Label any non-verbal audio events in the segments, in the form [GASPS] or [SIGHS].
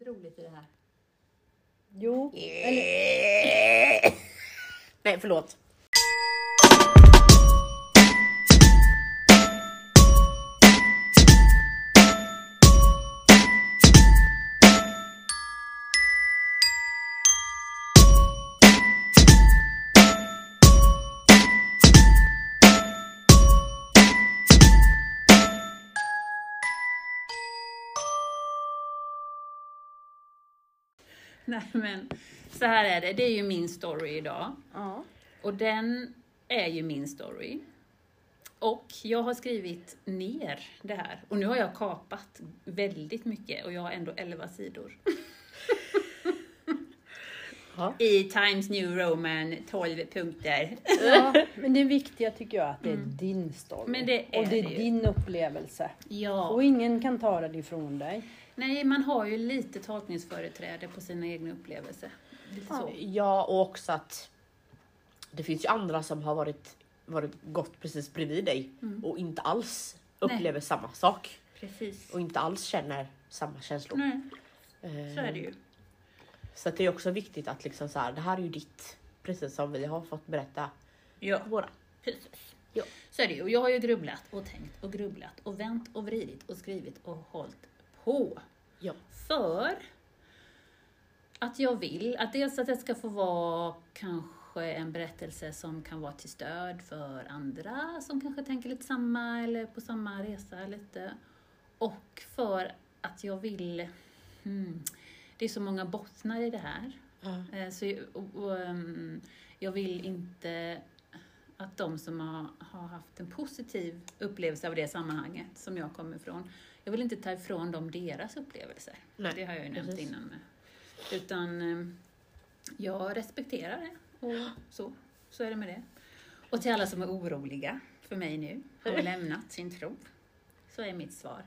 inget roligt i det här. Jo, eller Nej, förlåt. Nej [LAUGHS] men, så här är det. Det är ju min story idag. ja. Och den är ju min story. Och jag har skrivit ner det här. Och nu har jag kapat väldigt mycket och jag har ändå 11 sidor. Ja. [LAUGHS] I Times New Roman 12 punkter. ja, men det viktiga tycker jag att det är din story. Mm. Det är och det är det din upplevelse. Ja. Och ingen kan ta den ifrån dig. Nej, man har ju lite tolkningsföreträde på sina egna upplevelser. Lite så. Ja, och också att det finns ju andra som har varit, varit gått precis bredvid dig och inte alls upplever samma sak Precis. och inte alls känner samma känslor. Nej, Eh, så är det ju. Så det är också viktigt att liksom så här, det här är ju ditt, precis som vi har fått berätta Ja. våra. Precis. Ja. Så är det ju. Och jag har ju grubblat och tänkt och grubblat och vänt och vridit och skrivit och hållit på. Ja. För att jag vill att dels att det ska få vara kanske en berättelse som kan vara till stöd för andra som kanske tänker lite samma eller på samma resa lite. Och för att jag vill... Hmm, det är så många bottnar i det här. Eh, Så, jag- och, och, ehm, jag vill inte att de som har, har haft en positiv upplevelse av det sammanhanget som jag kommer ifrån, jag vill inte ta ifrån dem deras upplevelser. Nej, det har jag ju nämnt precis. innan med. Utan ehm, jag respekterar det och så, så är det med det. Och till alla som är oroliga för mig nu, har [LAUGHS] lämnat sin tro, så är mitt svar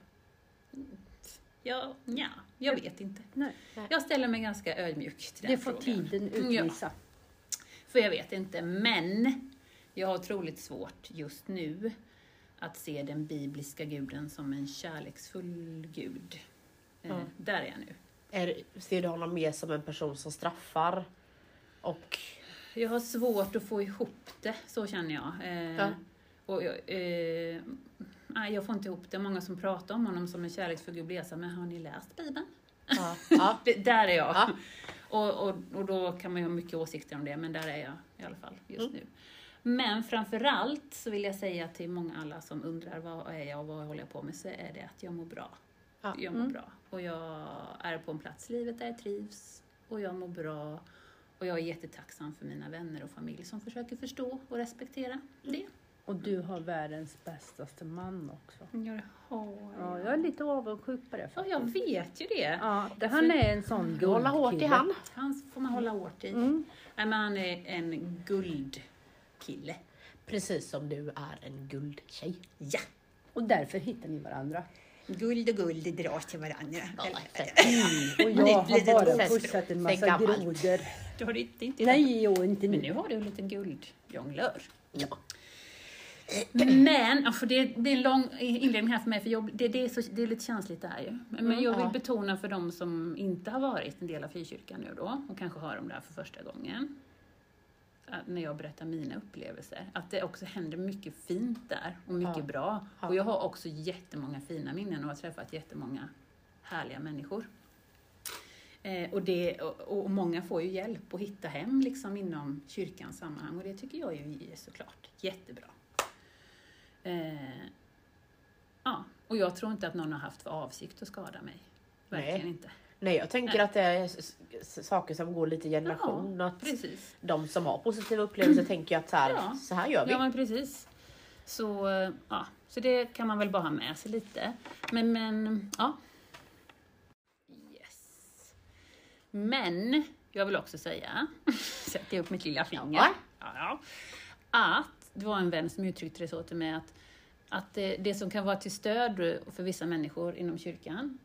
Ja, ja, jag vet inte. Nej. Jag ställer mig ganska ödmjuk till den Det får frågan. tiden Ja. utvisa. För jag vet inte, men jag har otroligt svårt just nu att se den bibliska guden som en kärleksfull gud. Eh, Ja. Där är jag nu. Är, ser du honom mer som en person som straffar? Och Jag har svårt att få ihop det, så känner jag. Eh, Ja. och jag, eh, jag får inte ihop det. Många som pratar om honom som en kärleksfull gud blir så men har ni läst Bibeln? ja, ja, [LAUGHS] Det, där är jag. Ja. Och, och, och då kan man ju ha mycket åsikter om det, men där är jag i alla fall just Mm. nu. Men framförallt så vill jag säga till många alla som undrar vad är jag och vad håller jag på med, så är det att jag mår bra. Ja. Jag mår Mm. bra. Och jag är på en plats i livet där jag trivs. Och jag mår bra. Och jag är jättetacksam för mina vänner och familj som försöker förstå och respektera det. Och du har världens bästaste man också. Ja, det har Ja, jag är lite avundsjuk på det. Ja, jag vet ju det. Ja, det, han är en sån du håller hårt i guldkille. han. Han får man hålla hårt i. Mm. Nej, men han är en guldkille. Precis som du är en guldtjej. Ja! Och därför hittar ni varandra. Guld och guld dras till varandra. [LAUGHS] Och jag har bara pushat en massa grodor. [LAUGHS] Du har inte, inte Nej, jo, inte Men nu. nu har du en liten guldjonglör. Ja. Men, ja, för det, det är en lång inledning här för mig, för jag, det, det, är så, det är lite känsligt det här ju. Men Mm, jag vill ja. betona för de som inte har varit en del av frikyrkan nu då, och kanske hör om det här för första gången, när jag berättar mina upplevelser, att det också händer mycket fint där och mycket Ja. bra. Ja. Och jag har också jättemånga fina minnen och har träffat jättemånga härliga människor. Eh, och, det, och, och många får ju hjälp att hitta hem liksom inom kyrkans sammanhang och det tycker jag ju är såklart jättebra. Eh, ja, och jag tror inte att någon har haft för avsikt att skada mig. Verkligen Nej. inte. Nej, jag tänker Nej. att det är saker som går lite generation. att Precis. de som har positiva upplevelser tänker att så här, Ja. så här gör vi. Ja, men precis. Så, ja, så det kan man väl bara ha med sig lite. Men, men ja. Yes. Men, jag vill också säga, [LAUGHS] sätter jag upp mitt lilla finger. Ja. Ja, ja. Att det var en vän som uttryckte det så till mig att, att det, det som kan vara till stöd för vissa människor inom kyrkan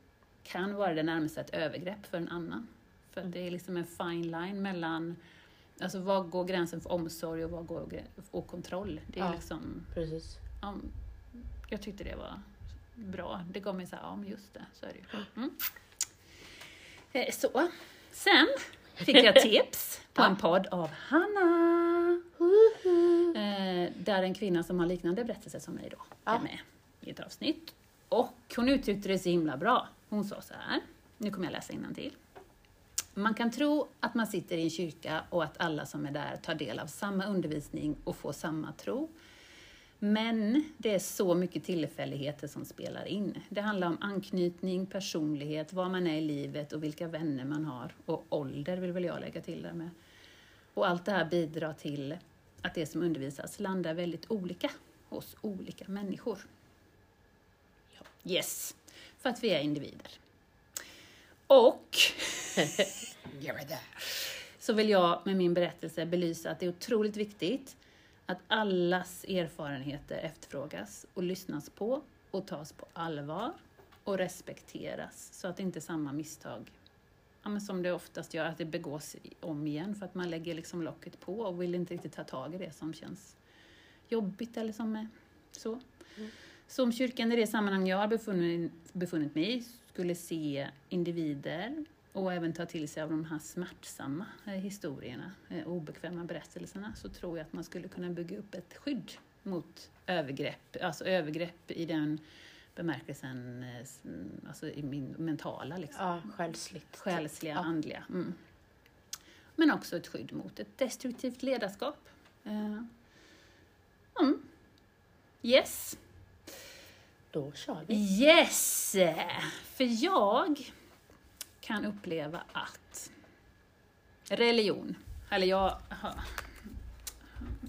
kan vara det närmaste ett övergrepp för en annan. För att det är liksom en fine line mellan Alltså var går gränsen för omsorg och vad går och kontroll? Det är Ja. liksom, Precis. ja, jag tyckte det var bra. Det gav mig så här, ja men just det, så är det ju. [GASPS] Mm. Eh, Så. Sen fick jag tips på en [LAUGHS] podd av Hanna. Eh, Där en kvinna som har liknande berättelse som mig då är med i ett avsnitt. Och hon uttryckte det så himla bra. Hon sa så här, nu kommer jag läsa till. Man kan tro att man sitter i en kyrka och att alla som är där tar del av samma undervisning och får samma tro. Men det är så mycket tillfälligheter som spelar in. Det handlar om anknytning, personlighet, var man är i livet och vilka vänner man har. Och ålder vill väl jag lägga till där med. Och allt det här bidrar till att det som undervisas landar väldigt olika hos olika människor. Yes, för att vi är individer. Och [LAUGHS] så vill jag med min berättelse belysa att det är otroligt viktigt att allas erfarenheter efterfrågas och lyssnas på och tas på allvar och respekteras så att inte samma misstag, ja, som det oftast gör, att det begås om igen för att man lägger liksom locket på och vill inte riktigt ta tag i det som känns jobbigt eller som är så. Så om kyrkan i det sammanhang jag har befunnit, befunnit mig skulle se individer och även ta till sig av de här smärtsamma eh, historierna, eh, obekväma berättelserna, så tror jag att man skulle kunna bygga upp ett skydd mot övergrepp, alltså övergrepp i den bemärkelsen, eh, mm, alltså i min mentala, liksom. Ja, själsligt. själsliga, Ja. andliga. Mm. Men också ett skydd mot ett destruktivt ledarskap. Mm. Yes. Då kör vi. Yes! För jag kan uppleva att religion, eller jag har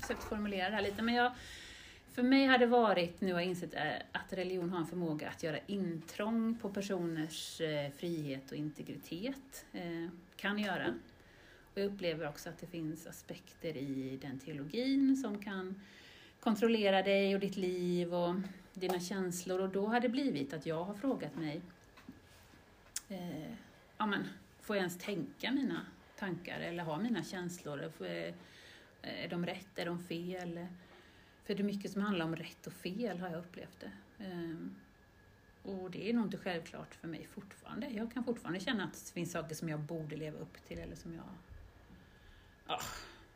försökt formulera det här lite, men jag, för mig har det varit, nu har jag insett eh, att religion har en förmåga att göra intrång på personers eh, frihet och integritet. Eh, kan göra. Och jag upplever också att det finns aspekter i den teologin som kan kontrollera dig och ditt liv och dina känslor och då har det blivit att jag har frågat mig eh, ja, men, får jag ens tänka mina tankar eller ha mina känslor? Jag- Är de rätt? Är de fel? För det är mycket som handlar om rätt och fel har jag upplevt det. Ehm, och det är nog inte självklart för mig fortfarande. Jag kan fortfarande känna att det finns saker som jag borde leva upp till eller som jag... Ja,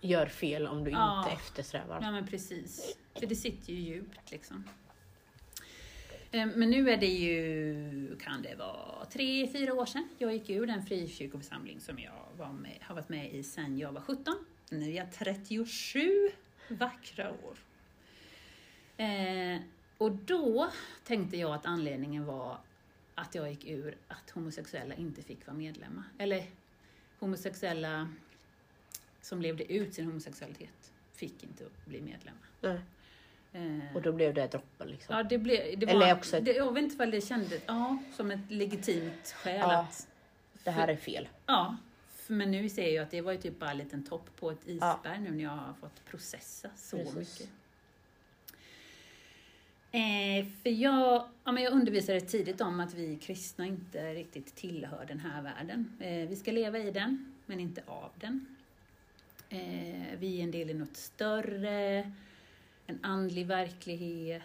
Gör fel om du Ja. inte eftersträvar. Ja men precis. För det sitter ju djupt liksom. Eh, men nu är det ju, kan det vara tre, fyra år sedan jag gick ur den frikyrkoförsamling som jag var med, har varit med i sedan jag var 17. Nu är jag 37 vackra år. Eh, och då tänkte jag att anledningen var att jag gick ur att homosexuella inte fick vara medlemmar. Eller homosexuella som levde ut sin homosexualitet fick inte bli medlemmar. Nej. Eh, Och då blev det droppen liksom. ja, det blev, det Eller var, också ett- det, jag vet inte vad det kändes, ja, som ett legitimt skäl Ja. att, Det här är fel. ja, för- men nu ser jag att det var ju typ bara en liten topp på ett Ja. isberg nu när jag har fått processa så Precis. mycket. Eh, för jag, ja, men jag undervisade tidigt om att vi kristna inte riktigt tillhör den här världen. Eh, vi ska leva i den, men inte av den. Eh, vi är en del i något större, en andlig verklighet.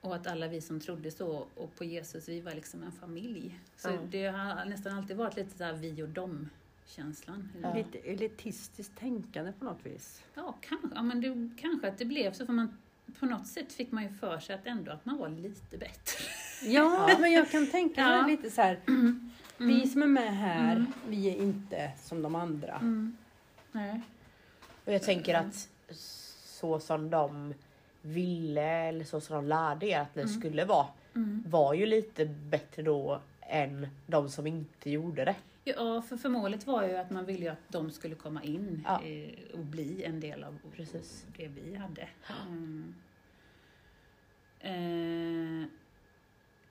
Och att alla vi som trodde så och på Jesus, vi var liksom en familj. Så Ja. det har nästan alltid varit lite så här vi och dem-känslan. Ja. Lite elitistiskt tänkande på något vis. Ja, kanske, ja, men det, kanske att det blev så, för man, på något sätt fick man ju för sig att ändå att man var lite bättre. Ja, [LAUGHS] men jag kan tänka mig Ja. lite så här. Vi som är med här, Mm. vi är inte som de andra. Mm. Nej. Och jag tänker att så som de ville eller så som de lärde er att det Mm. skulle vara Mm. var ju lite bättre då än de som inte gjorde det. Ja, för, för målet var ju att man ville ju att de skulle komma in Ja. eh, och bli en del av Precis. det vi hade. Mm. Eh,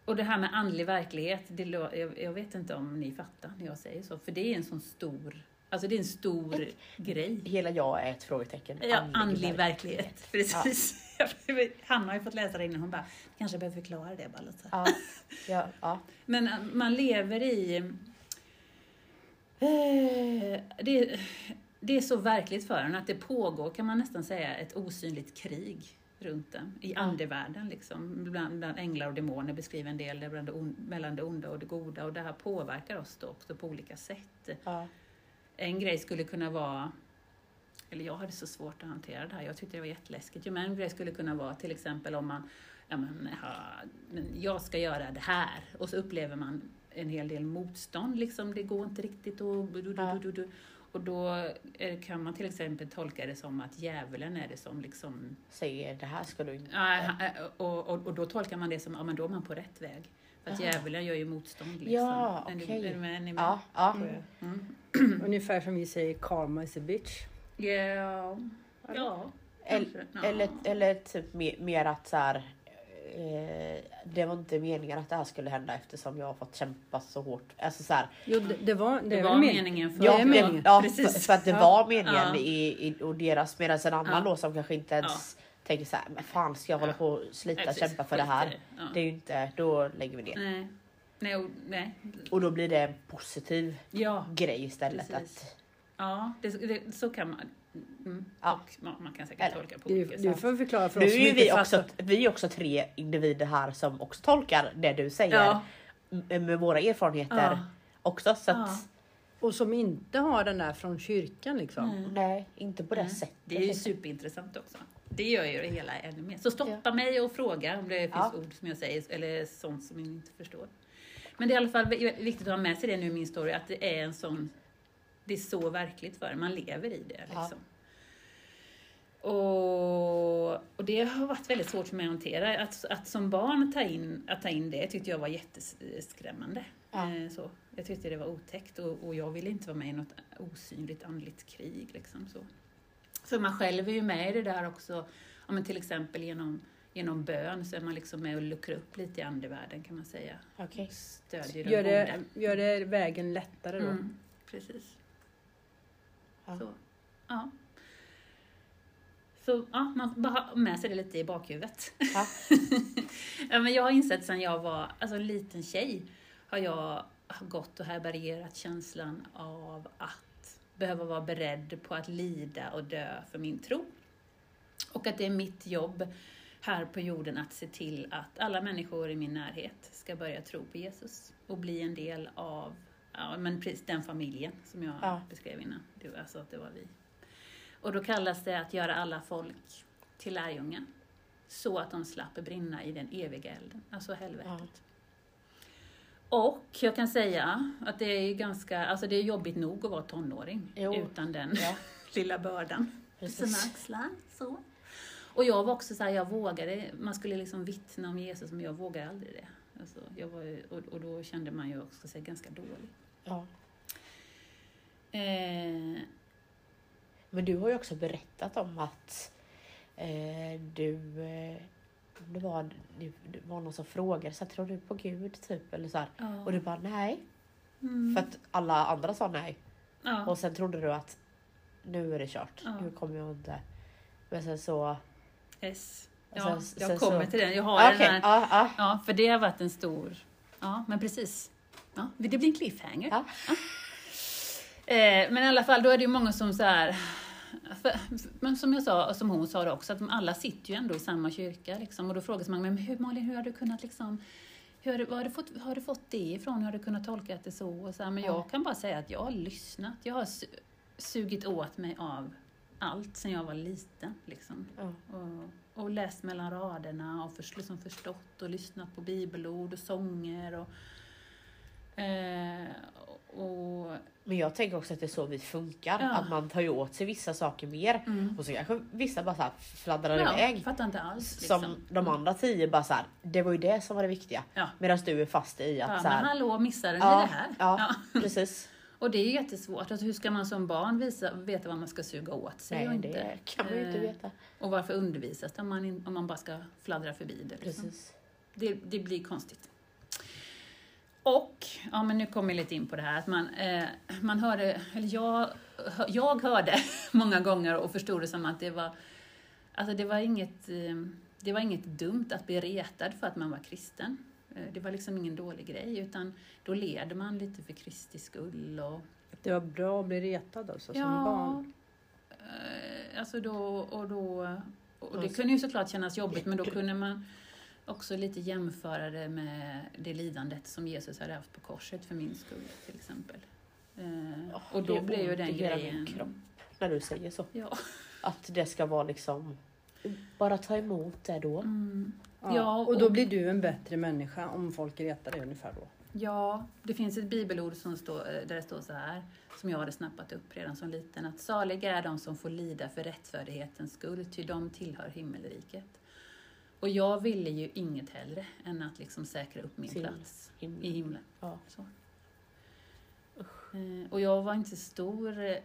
och det här med andlig verklighet, det, jag, jag vet inte om ni fattar när jag säger så, för det är en sån stor, alltså det är en stor grej. Hela jag är ett frågetecken. Ja, andlig, verklighet. Precis. [LAUGHS] Hanna har ju fått läsa det innan, hon bara, kanske behöver förklara det bara lite. Ja, ja, ja. [LAUGHS] Men äh, man lever i... Eh, det, det är så verkligt för en att det pågår, kan man nästan säga, ett osynligt krig runt den. I Ja. andevärlden liksom. Bland, bland änglar och demoner beskriver en del bland det on, mellan det onda och det goda. Och det här påverkar oss då också på olika sätt. Ja. En grej skulle kunna vara, eller jag hade så svårt att hantera det här, jag tyckte det var jätteläskigt. Jo, Men en grej skulle kunna vara till exempel om man, ja, men, ja, men jag ska göra det här och så upplever man en hel del motstånd, liksom, det går inte riktigt och, du, du, du, du, och då eh, kan man till exempel tolka det som att djävulen är det som liksom Säger det här ska du inte. Eh, och, och, och då tolkar man det som, ja men då är man på rätt väg. För att djävulen gör ju motstånd liksom. Ja, okej. är? Är med? Ja, ja. Mm. [CLEARS THROAT] Ungefär som vi säger karma is a bitch. Ja. Ja. El- kanske. Ja. Eller, eller typ mer, mer att så här, eh, det var inte meningen att det här skulle hända eftersom jag har fått kämpa så hårt. Alltså så här, Jo, det, det var, det Det var väl men- meningen för Ja, det meningen. ja, Precis. för, för att det Ja. var meningen Ja. i, i och deras, medan en annan Ja. då som kanske inte ens tänker så här, men fan ska jag hålla på och slita Nej, och kämpa för det här? Ja. Det är ju inte, då lägger vi ner. Nej. Nej, och, nej. Och då blir det en positiv Ja, grej istället. Precis. Att, ja det, det, så kan man. Mm. Ja. Och man, man kan säkert Eller, tolka på Du, olika du sätt. får förklara för nu oss är ju inte vi också, vi är också tre individer här som också tolkar det du säger Ja. med våra erfarenheter Ja. också. Så att, Ja. Och som inte har den där från kyrkan liksom. Mm. Nej, inte på det Mm. sättet. Det är ju superintressant också. Det gör ju det hela ännu mer. Så stoppa mig och fråga om det finns Ja. ord som jag säger eller sånt som ni inte förstår. Men det är i alla fall vi- viktigt att ha med sig det nu i min story, att det är en sån, det är så verkligt för man lever i det. Ja. Liksom. Och, och det har varit väldigt svårt för mig att hantera. Att, att som barn ta in, att ta in det tyckte jag var jätteskrämmande. Ja. Eh, Så. Jag tyckte det var otäckt och, och jag ville inte vara med i något osynligt andligt krig. Liksom, så. För man själv är ju med i det där också, ja, men till exempel genom, genom bön så är man liksom med och luckrar upp lite i andevärlden kan man säga. Okej. Stödjer de Gör det, goda. gör det vägen lättare då. Mm, precis. Ja. Så, ja. Så ja, man bara ha med sig det lite i bakhuvudet. Ja. [LAUGHS] ja, men jag har insett sedan jag var alltså, en liten tjej, har jag gått och härbärgerat känslan av att behöva vara beredd på att lida och dö för min tro. Och att det är mitt jobb här på jorden att se till att alla människor i min närhet ska börja tro på Jesus och bli en del av ja, men precis den familjen som jag Ja. beskrev innan. Det, var- alltså att det var vi. Och då kallas det att göra alla folk till lärjungar. Så att de slapp brinna i den eviga elden, alltså helvetet. Och jag kan säga att det är ganska, alltså det är jobbigt nog att vara tonåring Jo. utan den Ja, [LAUGHS] lilla bördan på sina axlar. Så. Och jag var också så här, jag vågade, man skulle liksom vittna om Jesus men jag vågade aldrig det. Alltså, jag var, ju- och, och då kände man ju också sig ganska dålig. Ja. Eh, Men du har ju också berättat om att eh, du, eh, det, var, det, var någon som frågade, så här, tror du på Gud? Typ, eller så ja. Och du bara nej. Mm. För att alla andra sa nej. ja. Och sen trodde du att nu är det kört. Ja. Nu kommer jag inte. Men sen så... S. Och Ja, sen- sen jag kommer så- till den. Jag har Okej, den här. ja, ja. Ja, för det har varit en stor... Ja, men precis. Ja, det blir en cliffhanger. Eh, men i alla fall, då är det ju många som så här... För, men som jag sa, och som hon sa också, att alla sitter ju ändå i samma kyrka. Liksom, och då frågar man, men hur, Malin, hur har du kunnat liksom... Hur har, du, har, du fått, har du fått det ifrån? Hur har du kunnat tolka det så? Och så här, men Ja. jag kan bara säga att jag har lyssnat. Jag har su- sugit åt mig av allt sedan jag var liten. Liksom Ja. och, och läst mellan raderna och för, liksom förstått och lyssnat på bibelord och sånger. Och, eh, och, Men jag tänker också att det är så vi funkar. Ja. Att man tar ju åt sig vissa saker mer. mm. Och så kanske vissa bara så här fladdrar ja, iväg. fattar inte alls. Som Liksom. de andra tio bara så här, det var ju det som var det viktiga. Ja. Medan du är fast i Ja, att så men här, hallå, missade ni Ja, det här? ja. [LAUGHS] precis. Och det är ju jättesvårt. Alltså, hur ska man som barn visa, veta vad man ska suga åt sig och Nej, inte? det kan man ju inte Eh, veta. Och varför undervisas det om man, om man bara ska fladdra förbi det? Liksom? Precis. det, det blir konstigt. Och, ja men nu kommer jag lite in på det här, att man, eh, man hörde, eller jag, jag hörde [LAUGHS] många gånger och förstod det som att det var, alltså det var inget, eh, det var inget dumt att bli retad för att man var kristen. Eh, Det var liksom ingen dålig grej, utan då leder man lite för Kristi skull och Det var bra att bli retad alltså som barn. Eh, Alltså då, och då, och det kunde ju såklart kännas jobbigt, men då kunde man också lite jämföra det med det lidandet som Jesus hade haft på korset för min skull, till exempel. Eh, Ja, och det då blev ju den hela min grejen... kropp. När du säger så. Ja. Att det ska vara liksom, bara ta emot det då. Mm. Ja, Ja, och då och- blir du en bättre människa om folk retar dig ungefär då. Ja, det finns ett bibelord som står, eh, där det står så här, som jag hade snappat upp redan som liten, att saliga är de som får lida för rättfärdighetens skull, ty de tillhör himmelriket. Och jag ville ju inget hellre än att liksom säkra upp min Sin plats Himmel. i himlen. Ja. Eh, Och jag var inte stor. eh,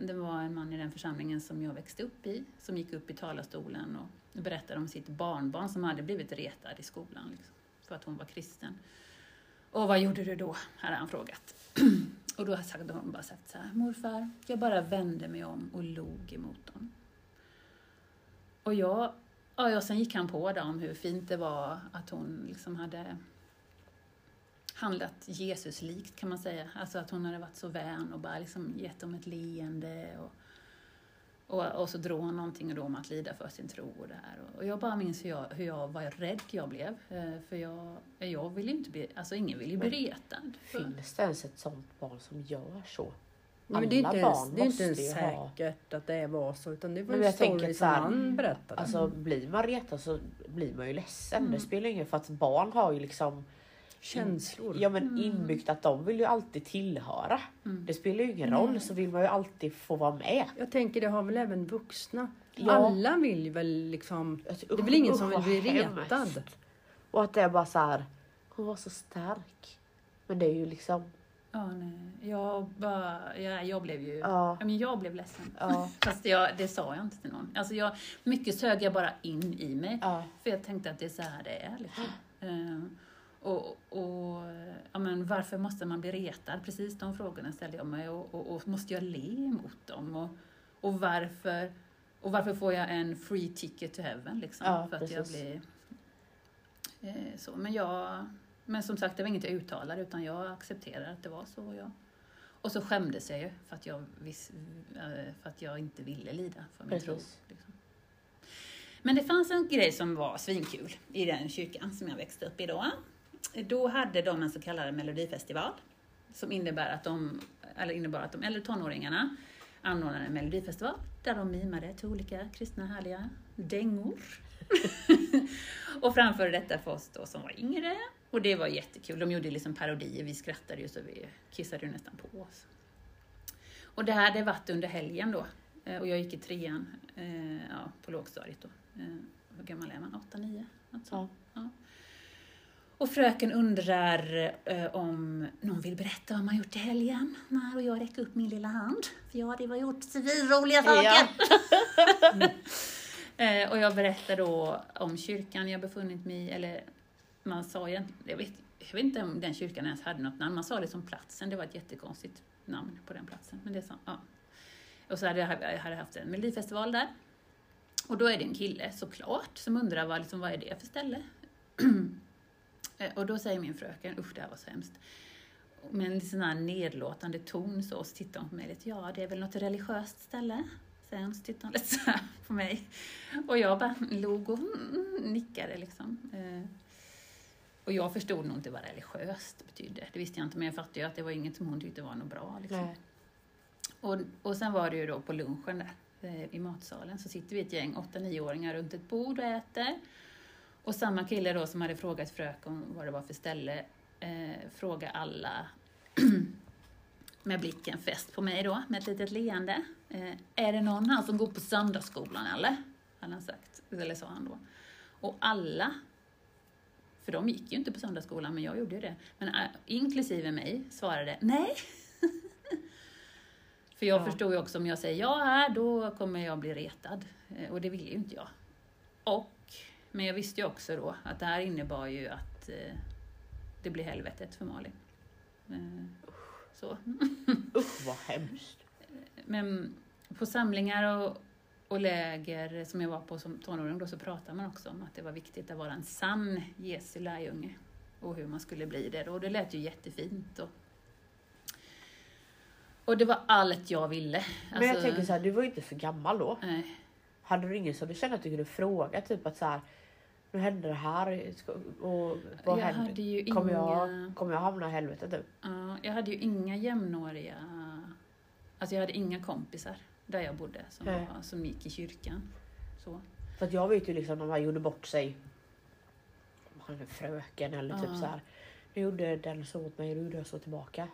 Det var en man i den församlingen som jag växte upp i, som gick upp i talarstolen och berättade om sitt barnbarn som hade blivit retad i skolan liksom, för att hon var kristen. Och vad gjorde du då? hade han frågat. [CLEARS THROAT] Och då hade hon bara sagt så här, morfar, jag bara vände mig om och log emot dem. Och jag, ja, ja, sen gick han på det om hur fint det var att hon liksom hade handlat Jesus-likt kan man säga. Alltså att hon hade varit så vän och bara liksom gett dem ett leende. Och, och, och så drog hon någonting då om att lida för sin tro och det här. Och jag bara minns hur jag, hur jag var rädd jag blev. Eh, För jag, jag ville ju inte bli, alltså ingen vill ju bli retad. Finns det ens ett sånt barn som gör så? Men det är inte ens, det är inte ens ju ha- säkert att det var så, utan det var Men en story så som han berättade. Alltså blir man retad så blir man ju ledsen. Mm. Det spelar ingen för att barn har ju liksom Känslor. Ja men Mm. inbyggt att de vill ju alltid tillhöra. Mm. Det spelar ju ingen roll så vill man ju alltid få vara med. Jag tänker det har väl även vuxna. Ja. Alla vill väl liksom... Alltså, Det är väl ingen usch, som vill bli retad? Och att det är bara så här. Hon var så stark. Men det är ju liksom. Ja, nej. Jag, bara, ja, jag blev ju... Ja. Men jag blev ledsen. Ja. Fast jag, det sa jag inte till någon. Alltså jag, mycket sög jag bara in i mig. Ja. För jag tänkte att det är så här det är. Liksom. Eh, och, och ja, men varför måste man bli retad? Precis de frågorna ställde jag mig. Och, och, och måste jag le emot dem? Och, och, varför, och varför får jag en free ticket to heaven? Liksom, Ja, för att jag precis. blir eh, så. Men, jag, men som sagt, det var inget jag uttalade utan jag accepterade att det var så. Och, jag, och så skämdes jag ju för att jag, vis, eh, för att jag inte ville lida för min tro. Liksom. Men det fanns en grej som var svinkul i den kyrkan som jag växte upp i då. Då hade de en så kallad melodifestival som innebär att de, eller innebar att de äldre tonåringarna anordnade en melodifestival där de mimade till olika kristna härliga dängor. [LAUGHS] och framförde detta för oss då som var yngre. Och det var jättekul. De gjorde liksom parodier, vi skrattade ju så vi kissade ju nästan på oss. Och det här hade varit under helgen då. Eh, Och jag gick i trean eh, ja, på lågstadiet då. Eh, hur gammal är man? Åtta, nio? Något sånt. Ja. Och fröken undrar eh, om någon vill berätta vad man gjort i helgen. När och jag räcker upp min lilla hand. För jag hade gjort civilroliga saker. Ja. Eh, och jag berättar då om kyrkan jag befunnit mig i, eller man sa egentligen, jag vet, jag vet inte om den kyrkan ens hade något namn, man sa liksom platsen, det var ett jättekonstigt namn på den platsen. Men det sa, ja. Och så hade jag, jag hade haft en melodifestival där. Och då är det en kille såklart som undrar vad, liksom, vad är det för ställe? [CLEARS THROAT] Eh, och då säger min fröken, usch det här var så hemskt. Med en sån här nedlåtande ton så, och så tittar hon på mig lite, ja det är väl något religiöst ställe? Säger hon, så tittar hon lite så här på mig. Och jag bara log och nickade liksom. Eh, och jag förstod nog inte vad religiöst betydde. Det visste jag inte, men jag fattade ju att det var inget som hon tyckte var något bra. Liksom. Och, och sen var det ju då på lunchen där, eh, i matsalen, så sitter vi ett gäng 8-9-åringar runt ett bord och äter. Och samma kille då som hade frågat fröken vad det var för ställe, eh, frågar alla [CLEARS THROAT] med blicken fäst på mig då, med ett litet leende. Eh, är det någon här som går på söndagsskolan eller? Hade han sagt, eller sa han då. Och alla, för de gick ju inte på söndagsskolan, men jag gjorde ju det, men äh, inklusive mig svarade nej. [LAUGHS] för jag Ja. förstod ju också om jag säger ja här, då kommer jag bli retad. Eh, och det ville ju inte jag. Och, men jag visste ju också då att det här innebar ju att eh, det blir helvetet för Malin. Eh, så. [LAUGHS] Usch vad hemskt. Men på samlingar och, och läger som jag var på som tonåring då så pratade man också om att det var viktigt att vara en sann Jesu lärjunge och hur man skulle bli det. Och det lät ju jättefint. Och, och det var allt jag ville. Men jag Alltså, tänker så här, du var ju inte så gammal då. nej. hade du ingen som du kände att du kunde fråga? Typ att så här, nu hände det här och vad jag hände? hade ju Kommer, inga... jag, kommer jag hamna i helvetet typ? Ja, jag hade ju inga jämnåriga... Alltså jag hade inga kompisar där jag bodde som, var, som gick i kyrkan. Så. För att jag vet ju liksom när man gjorde bort sig. Om han är fröken eller typ så här. Nu gjorde den så åt mig nu gjorde jag så tillbaka.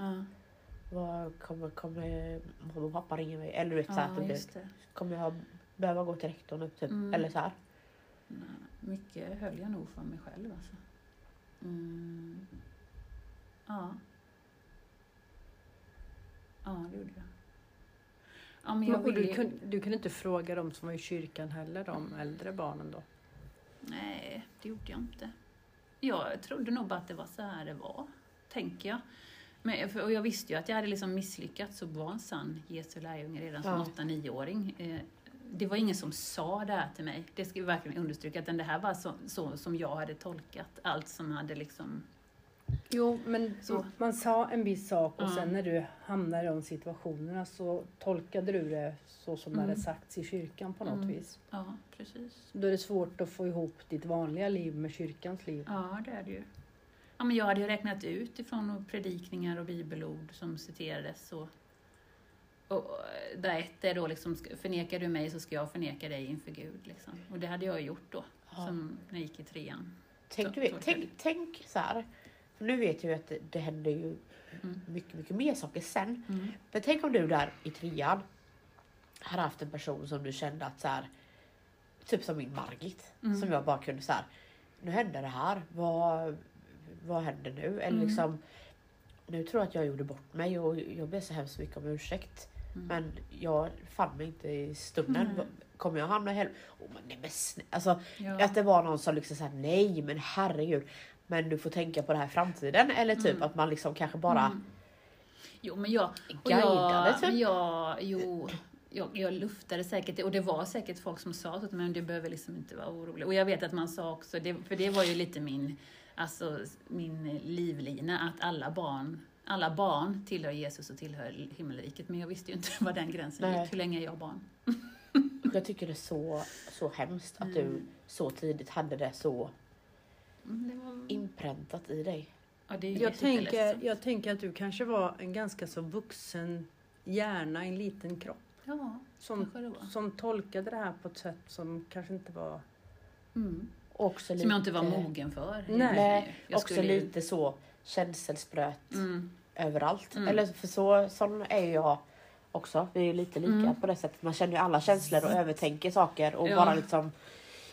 Vad kommer, kommer mamma och pappa ringa mig? Eller du vet så här, det. kommer jag behöva gå till rektorn typ? Mm. Eller så här. Nej, mycket höll jag nog för mig själv alltså. Mm. Ja. Ja, det gjorde jag. Ja, men jag Och du, ju... kunde, du kunde inte fråga dem som var i kyrkan heller, de äldre barnen då? Nej, det gjorde jag inte. Jag trodde nog bara att det var så här det var, tänker jag. Men, och jag visste ju att jag hade liksom misslyckats att vara en sann Jesu lärjunge redan som Ja. 8-9-åring. Eh, det var ingen som sa det här till mig, det ska vi verkligen understryka, utan det här var så, så som jag hade tolkat allt som hade liksom... Jo, men Så. man sa en viss sak och Ja. sen när du hamnade i de situationerna så tolkade du det så som det Mm. hade sagts i kyrkan på något Mm. vis. Ja, precis. Då är det svårt att få ihop ditt vanliga liv med kyrkans liv. Ja, det är det ju. Ja, men jag hade ju räknat ut ifrån predikningar och bibelord som citerades. Och, och där ett är då liksom, förnekar du mig så ska jag förneka dig inför Gud. Liksom. Och det hade jag gjort då, Ja. som när jag gick i trean. Tänk, Så- vet, tänk, tänk så här. Nu vet jag ju att det, det händer ju Mm. mycket, mycket mer saker sen. Mm. Men tänk om du där i trean hade haft en person som du kände att så här, typ som min Margit, Mm. som jag bara kunde så här, nu händer det här, vad, vad händer nu? Eller Mm. liksom, nu tror jag att jag gjorde bort mig och jag ber så hemskt mycket om ursäkt. Mm. Men jag fann mig inte i stunden. Mm. Kommer jag hamna i helvetet? Oh, men nej, men snä- alltså, Ja. Att det var någon som liksom såhär, nej men herregud. Men du får tänka på det här i framtiden. Eller typ Mm. att man liksom kanske bara Mm. Jo, men jag... Och guidade jag, typ. jag, jo, jag, jag luftade säkert och det var säkert folk som sa att men du behöver liksom inte vara orolig. Och jag vet att man sa också, det, för det var ju lite min, alltså, min livlina, att alla barn alla barn tillhör Jesus och tillhör himmelriket, men jag visste ju inte [LAUGHS] var den gränsen Nej. gick. Hur länge är jag barn? Jag tycker det är så, så hemskt att du Mm. så tidigt hade det så var, inpräntat i dig. ja, det är ju Jag tänker, jag tänker att du kanske var en ganska så vuxen hjärna i en liten kropp. Ja, Som, som tolkade det här på ett sätt som kanske inte var... Mm. Också Som jag inte var mogen för. Nej. Nej, också skulle lite så känselspröt Mm. överallt. Mm. Eller för så sån är ju jag också. Vi är ju lite lika Mm. på det sättet. Man känner ju alla känslor och övertänker saker och Ja. bara liksom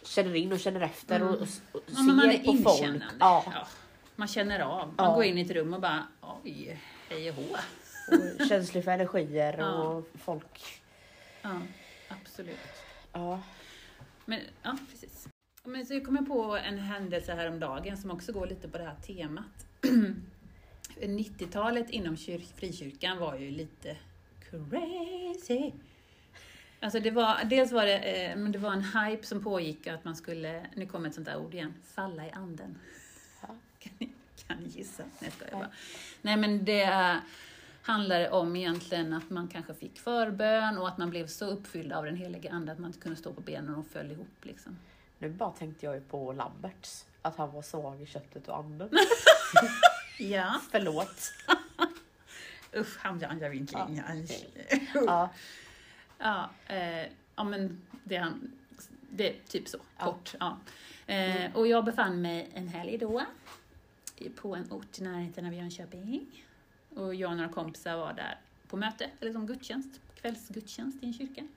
känner in och känner efter och, och, Ja, ser på folk. Ja, Ja. Man känner av. Man Ja. går in i ett rum och bara, oj, hej och hå. och känslig för energier och folk. Ja, absolut. Ja. Men, ja, precis. Men så jag kommer på en händelse häromdagen som också går lite på det här temat. [CLEARS THROAT] 90-talet inom kyr- frikyrkan var ju lite crazy. Alltså det var, dels var det, eh, det var en hype som pågick att man skulle, nu kommer ett sånt där ord igen, falla i anden. Ja. Kan ni, kan ni gissa? Nej, jag skojar bara. Nej, men det handlade om egentligen att man kanske fick förbön och att man blev så uppfylld av den helige Ande att man inte kunde stå på benen och föll ihop. Liksom. Nu bara tänkte jag ju på Lamberts. Att han var svag i köttet och anden. [LAUGHS] Ja. Förlåt. [LAUGHS] Usch, han andra vinkling. Ja. Ja, eh, ja men det, är han, det är typ så, Ja. kort. Ja. Eh, och jag befann mig en helg då på en ort i närheten av Jönköping. Och jag och några kompisar var där på möte, eller som gudstjänst, kvällsgudstjänst i en kyrka.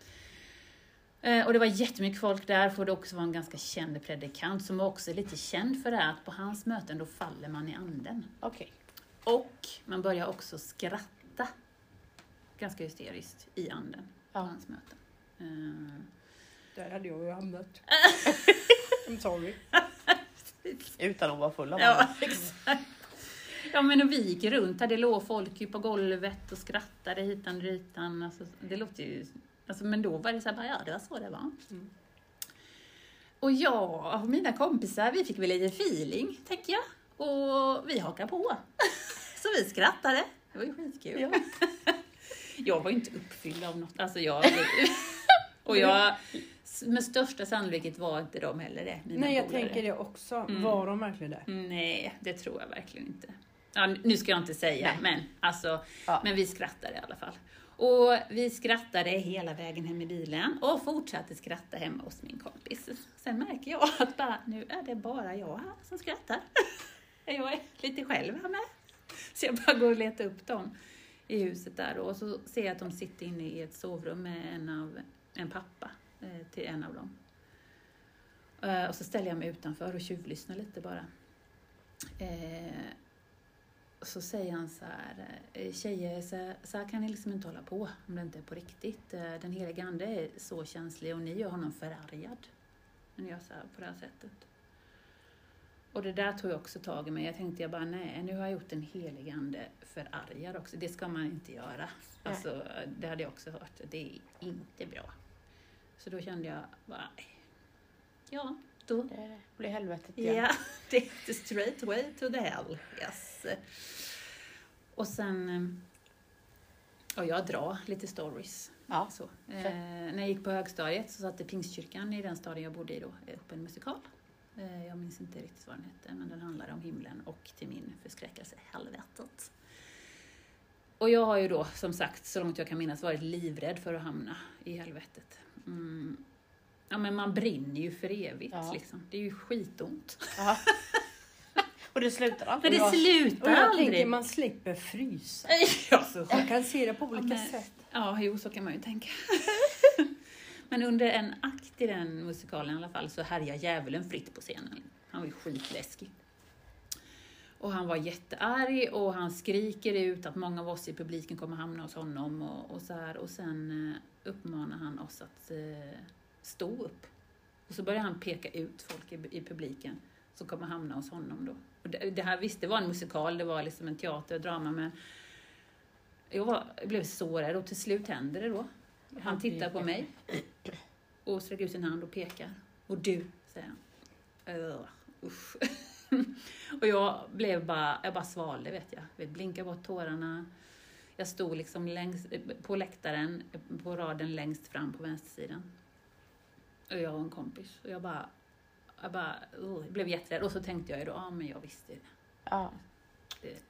Eh, och det var jättemycket folk där, för det också var en ganska känd predikant som var också lite känd för det här att på hans möten då faller man i anden. Okej. Och man börjar också skratta ganska hysteriskt i anden på Ja. hans möten. Eh, Där hade jag ju hamnat. [LAUGHS] I'm sorry. Utan att vara full av Ja, [LAUGHS] exakt. Ja, men vi gick runt här, det låg folk ju på golvet och skrattade hitan och ditan. Alltså, det låter ju... Alltså, men då var det så här, bara, ja, det var så det var. Mm. Och jag och mina kompisar, vi fick väl lite feeling, tänker jag. Och vi hakade på. [LAUGHS] så vi skrattade. Det var ju skitkul. Ja. Jag var ju inte uppfylld av något. Alltså jag... [LAUGHS] och jag med största sannolikhet var inte de heller det, mina Nej, jag polare. tänker det också. Mm. Var de verkligen det? Nej, det tror jag verkligen inte. Ja, nu ska jag inte säga, Nej. men alltså, Ja. men vi skrattade i alla fall. Och vi skrattade hela vägen hem i bilen och fortsatte skratta hemma hos min kompis. Sen märker jag att bara, nu är det bara jag här som skrattar. [LAUGHS] Jag är lite själv här med. Så jag bara går och letar upp dem i huset där och så ser jag att de sitter inne i ett sovrum med en, av, en pappa eh, till en av dem. Eh, Och så ställer jag mig utanför och tjuvlyssnar lite bara. Eh, och så säger han så här, eh, tjejer, så, så här kan ni liksom inte hålla på om det inte är på riktigt. Eh, den helige Ande är så känslig och ni gör honom förargad. När ni gör så här på det här sättet. Och det där tog jag också tag i mig. Jag tänkte jag bara, nej, nu har jag gjort en helig Ande förargad också. Det ska man inte göra. Alltså, det hade jag också hört. Det är inte bra. Så då kände jag bara, ja, då Det blir helvetet igen. Ja, [LAUGHS] det är the straight way to the hell. Yes. Och sen... Och jag drar lite stories. Ja. Så. Eh, när jag gick på högstadiet så satte Pingstkyrkan i den staden jag bodde i då upp en musikal. Eh, jag minns inte riktigt vad den hette, men den handlade om himlen och till min förskräckelse helvetet. Och jag har ju då, som sagt, så långt jag kan minnas, varit livrädd för att hamna i helvetet. Mm. Ja, men man brinner ju för evigt Ja. liksom. Det är ju skitont. Ja. [LAUGHS] Och det slutar Men aldrig. det jag- slutar Och jag aldrig. tänker man slipper frysa. [LAUGHS] Ja, så Man kan se det på olika men- sätt. Ja, jo, så kan man ju tänka. [LAUGHS] Men under en akt i den musikalen i alla fall så härjar djävulen fritt på scenen. Han var ju skitläskig. Och han var jättearg och han skriker ut att många av oss i publiken kommer hamna hos honom och, och så här. Och sen eh, uppmanar han oss att eh, stå upp. Och så börjar han peka ut folk i, i publiken som kommer hamna hos honom då. Och det, det här visst, det var en musikal, det var liksom en teater och drama, men jag, var, jag blev så rädd och till slut händer det då. Han tittar på mig och sträcker ut sin hand och pekar. Och du, säger han. Ugh, usch. [LAUGHS] och jag blev bara, jag bara svalde vet jag. Jag blinkade bort tårarna. Jag stod liksom längst, på läktaren, på raden längst fram på vänstersidan. Och jag och en kompis. Och jag bara, jag bara, uh, blev jätterädd. Och så tänkte jag ju då, ja men jag visste det. Ja.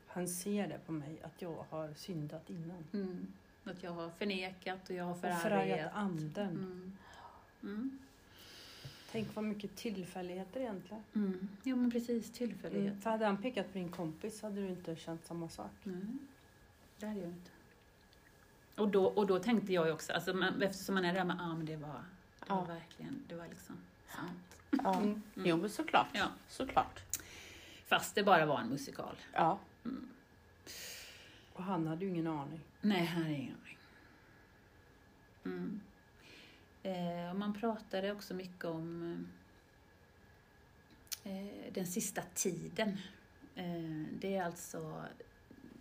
Han ser det på mig att jag har syndat innan. Mm. Att jag har förnekat och jag har Och förargat förargat. anden. Mm. Mm. Tänk vad mycket tillfälligheter egentligen. Mm. Ja men precis, tillfällighet. Mm. För hade han pekat på din kompis hade du inte känt samma sak. Nej, det hade jag inte. Och då, och då tänkte jag ju också, alltså, man, eftersom man är där med, ah, men det var, det Ja. var verkligen, det var liksom sant. ja. Mm. Jo, men såklart. Ja. Såklart. Fast det bara var en musikal. Ja. Och han hade ju ingen aning. Nej, här är ingen aning. Mm. Eh, man pratade också mycket om eh, den sista tiden. Eh, det är alltså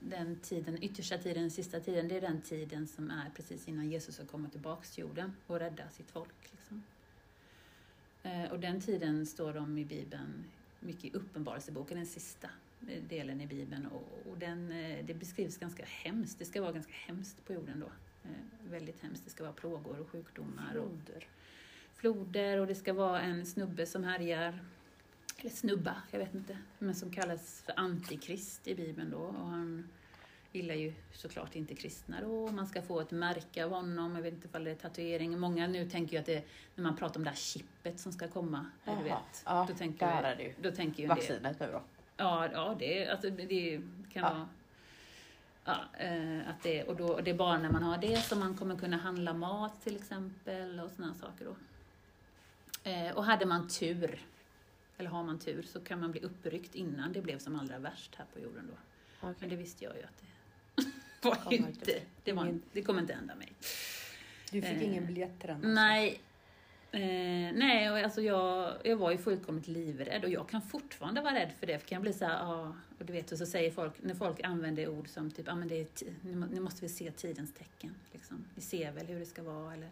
den tiden, yttersta tiden, den sista tiden, det är den tiden som är precis innan Jesus ska komma tillbaks till jorden och rädda sitt folk. Liksom. Eh, och den tiden står de i Bibeln, mycket i Uppenbarelseboken, den sista eh, delen i Bibeln. Och, och den, eh, det beskrivs ganska hemskt, det ska vara ganska hemskt på jorden då. Eh, väldigt hemskt, det ska vara plågor och sjukdomar och Floder. floder och det ska vara en snubbe som härjar, eller snubba, jag vet inte, men som kallas för antikrist i Bibeln då. Och han gillar ju såklart inte kristna då. Man ska få ett märke av honom, jag vet inte ifall det är tatuering. Många nu tänker ju att det, när man pratar om det här chippet som ska komma, du Jaha. vet. Ja, då tänker ju. då tänker ju Vaccinet nu då. Ja, ja det, alltså, det kan Ja. vara... Ja, eh, att det, och, då, och det är bara när man har det som man kommer kunna handla mat till exempel och sådana saker. Då. Eh, och hade man tur, eller har man tur, så kan man bli uppryckt innan det blev som allra värst här på jorden. Då. Men Okej. det visste jag ju att det [LAUGHS] var Kommer inte. Det, var, det kommer inte hända mig. Du fick Eh, ingen biljett till den? alltså? Nej. Eh, nej, och alltså jag, jag var ju fullkomligt livrädd och jag kan fortfarande vara rädd för det. För kan jag bli så här, ja, och du vet, och så säger folk, när folk använder ord som typ, ja men det är, nu må- nu måste vi se tidens tecken. Liksom. Vi ser väl hur det ska vara. Eller,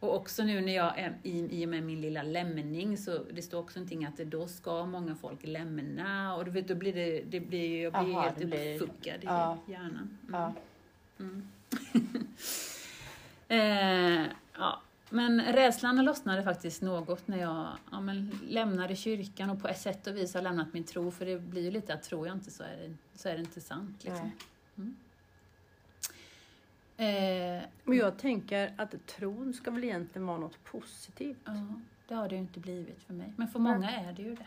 och också nu när jag är i, i och med min lilla lämning så det står också någonting att då ska många folk lämna och du vet, då blir det, det blir ju, jag blir Aha, helt uppfuckad i ja. hjärnan. Mm. Ja. Mm. [LAUGHS] eh, ja. Men rädslan lossnade faktiskt något när jag ja, men, lämnade kyrkan och på ett sätt och vis har lämnat min tro, för det blir ju lite att tror jag inte så är det, så är det inte sant. Liksom. Mm. Eh, Och jag tänker att tron ska väl egentligen vara något positivt. ja, det har det ju inte blivit för mig, men för många är det ju det.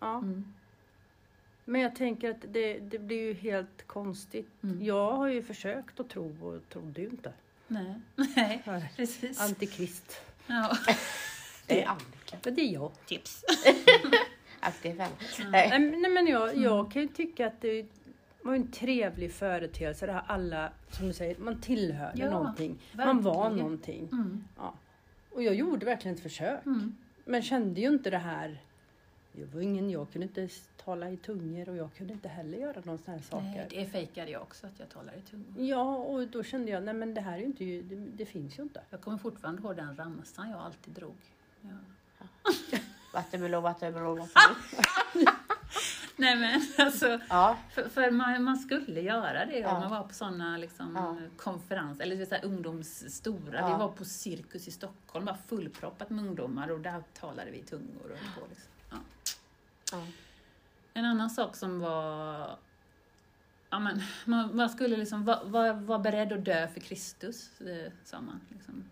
Ja. Mm. Men jag tänker att det, det blir ju helt konstigt. Mm. Jag har ju försökt att tro och trodde ju inte. Nej, [LAUGHS] nej, precis. [LAUGHS] Antikrist. Ja. Det är Annika. [LAUGHS] Det är jag. Tips. Aktiv vän. Nej, Nej. men- nej men jag, jag kan ju tycka att det var en trevlig företeelse det här alla, som du säger, man tillhörde Ja, någonting. Man var någonting. Mm. Ja. Och jag gjorde verkligen ett försök. Mm. Men kände ju inte det här. Jag var ingen, jag kunde inte tala i tungor och jag kunde inte heller göra någon sån här saker. Nej, det fejkade jag också, att jag talar i tungor. Ja, och då kände jag, nej men det här är ju inte, det, det finns ju inte. Jag kommer fortfarande ihåg den ramsan jag alltid drog. Ja. [LAUGHS] Vattenmelon, vattenmelon, vattenmelon. [LAUGHS] Nej men alltså, Ja, för, för man, man skulle göra det Ja. om man var på sådana liksom, Ja. konferenser, eller så här, ungdomsstora. Ja. Vi var på Cirkus i Stockholm, bara fullproppat med ungdomar och där talade vi i tungor. Och på, liksom. Ja. ja. En annan sak som var Ja, men, man, man skulle liksom vara var, var beredd att dö för Kristus, sa man. Liksom.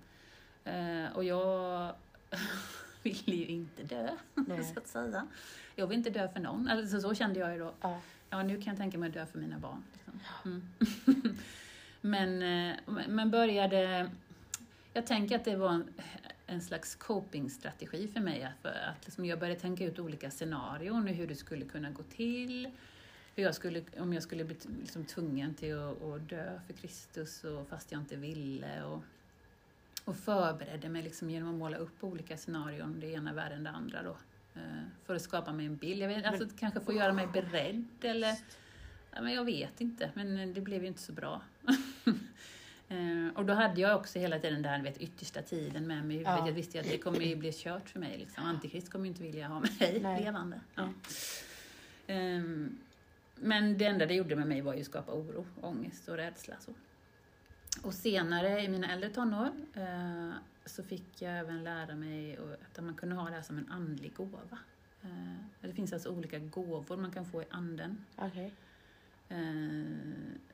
Eh, och jag [LAUGHS] ville ju inte dö, [LAUGHS] Nej. så att säga. Jag vill inte dö för någon. Alltså, så kände jag ju då. Ja. Ja, nu kan jag tänka mig att dö för mina barn. Liksom. Mm. [LAUGHS] men, eh, men började... Jag tänker att det var en, en slags copingstrategi för mig. Att, att liksom jag började tänka ut olika scenarion och hur det skulle kunna gå till. Hur jag skulle, om jag skulle bli liksom tvungen till att, att dö för Kristus och fast jag inte ville. Och, och förberedde mig liksom genom att måla upp olika scenarion, det ena värre än det andra. Då, eh, för att skapa mig en bild. Jag vet, alltså, kanske få göra mig beredd eller Ja, men jag vet inte, men det blev ju inte så bra. Eh, och då hade jag också hela tiden den vet, yttersta tiden med mig i huvudet. Ja. Jag visste ju att det kommer ju bli kört för mig. Liksom. Antikrist kommer ju inte vilja ha mig Nej. levande. Ja. Ehm, men det enda det gjorde med mig var ju att skapa oro, ångest och rädsla. Så. Och senare i mina äldre tonår eh, så fick jag även lära mig att man kunde ha det här som en andlig gåva. Eh, det finns alltså olika gåvor man kan få i anden. Okej.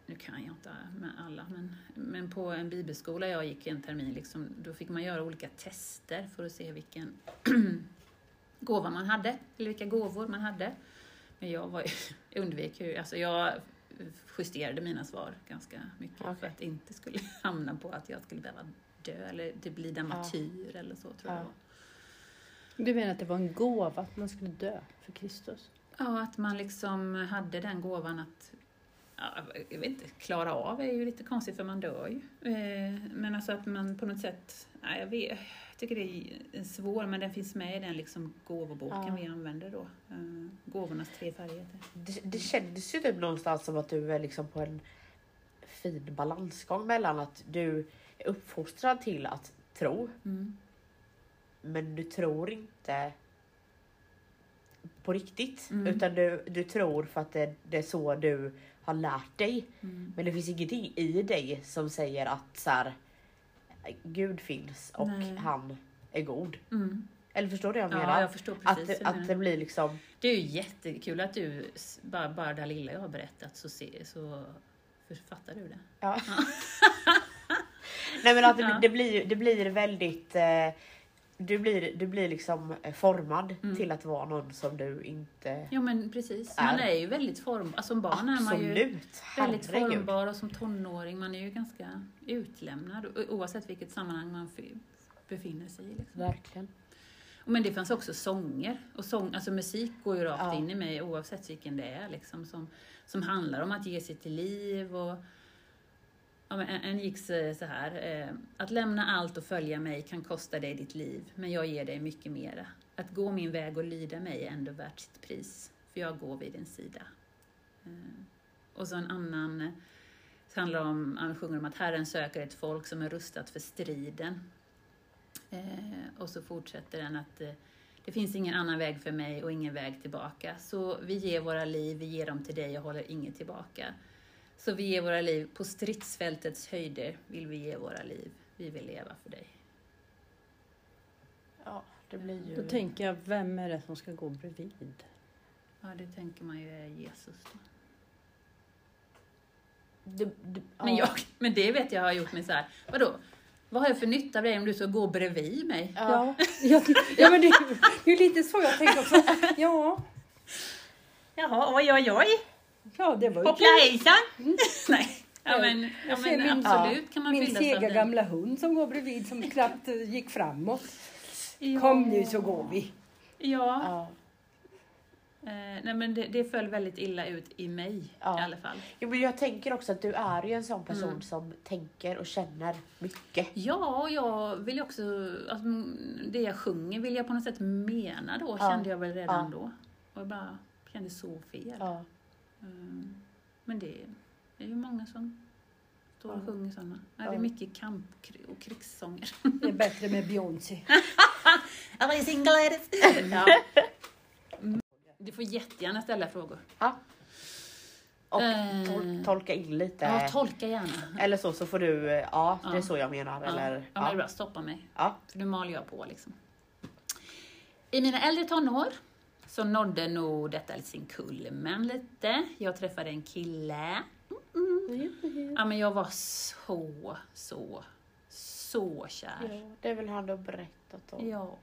Nu kan jag inte med alla, men, men på en bibelskola jag gick en termin, liksom, då fick man göra olika tester för att se vilken [CLEARS THROAT] gåva man hade, eller vilka gåvor man hade. Men jag var jag [LAUGHS] undvek ju, alltså jag justerade mina svar ganska mycket för Okej. att det inte skulle [LAUGHS] hamna på att jag skulle behöva dö eller typ bli en martyr eller så tror jag Ja. det var. Du menar att det var en gåva att man skulle dö för Kristus? Ja, att man liksom hade den gåvan att ja, jag vet inte, klara av är ju lite konstigt för man dör ju. Eh, Men alltså att man på något sätt, ja, jag, vet, jag tycker det är svår men den finns med i den liksom gåvoboken Ja. vi använder då. Eh, Gåvornas tre färger. Det, det kändes ju typ någonstans som att du är liksom på en fin balansgång mellan att du är uppfostrad till att tro, Mm. men du tror inte på riktigt. Mm. Utan du, du tror för att det, det är så du har lärt dig. Mm. Men det finns ingenting i dig som säger att så här, Gud finns och Nej. han är god. Mm. Eller förstår du vad jag Ja, menar? jag förstår att, precis. att menar. det blir liksom... Det är ju jättekul att du, bara, bara det lilla jag har berättat så, se, så författar du det. Ja. [LAUGHS] Nej men att det, Ja. det, blir, det blir väldigt... Eh, du blir, du blir liksom eh, formad Mm. till att vara någon som du inte... Jo men precis, Är. man är ju väldigt formbar. Som barn är man ju Absolut! väldigt Herregud. formbar och som tonåring, man är ju ganska utlämnad oavsett vilket sammanhang man befinner sig i. Liksom. Verkligen. Men det fanns också sånger, och sång, alltså musik går ju rakt Ja. in i mig oavsett vilken det är, liksom, som, som handlar om att ge sitt liv. Och, ja, en, en gick så här, eh, att lämna allt och följa mig kan kosta dig ditt liv, men jag ger dig mycket mera. Att gå min väg och lyda mig är ändå värt sitt pris, för jag går vid din sida. Eh, och så en annan eh, det handlar om, han sjunger om att Herren söker ett folk som är rustat för striden. Eh, och så fortsätter den att det finns ingen annan väg för mig och ingen väg tillbaka. Så vi ger våra liv, vi ger dem till dig och håller inget tillbaka. Så vi ger våra liv på stridsfältets höjder vill vi ge våra liv. Vi vill leva för dig. Ja, det blir ju... Då tänker jag, vem är det som ska gå bredvid? Ja, det tänker man ju är Jesus då. Du, du, Men, ja. jag, men det vet jag har gjort mig så här. vadå? Vad har jag för nytta av dig om du ska gå bredvid mig? Ja. Ja, ja men det, det är lite så jag tänker också. Ja, Jaha, oj oj oj. Ja det var ju Hoppla kul. hejsan! [LAUGHS] Nej, ja, men, ja, men min- absolut kan man Min sega gamla hund som går bredvid som [LAUGHS] knappt eh, gick framåt. Ja. Kom nu så går vi. Ja, Ja. eh, nej men det, det föll väldigt illa ut i mig Ja. i alla fall. Jo, men jag tänker också att du är ju en sån person Mm. som tänker och känner mycket. Ja, och jag vill ju också, alltså, det jag sjunger vill jag på något sätt mena då, kände jag väl redan då. Och jag bara kände så fel. Ja. Mm. Men det är ju många som står och Ja. sjunger sådana. Ja. Ja. Det är mycket kamp och krigssånger. Det är bättre med Beyoncé. [LAUGHS] Single ladies. ja. Du får jättegärna ställa frågor. ja. Och Eh. tol- tolka in lite. Ja, tolka gärna. Eller så, så får du, eh, ja, det är Ja. så jag menar. Ja. Eller, ja, men det är bra. Stoppa mig. Ja. För nu maler jag på liksom. I mina äldre tonår så nådde nog detta sin kulmen lite. Jag träffade en kille. Mm. Ja, men jag var så, så, så Ja, kär. det är väl han du har berättat om. Ja.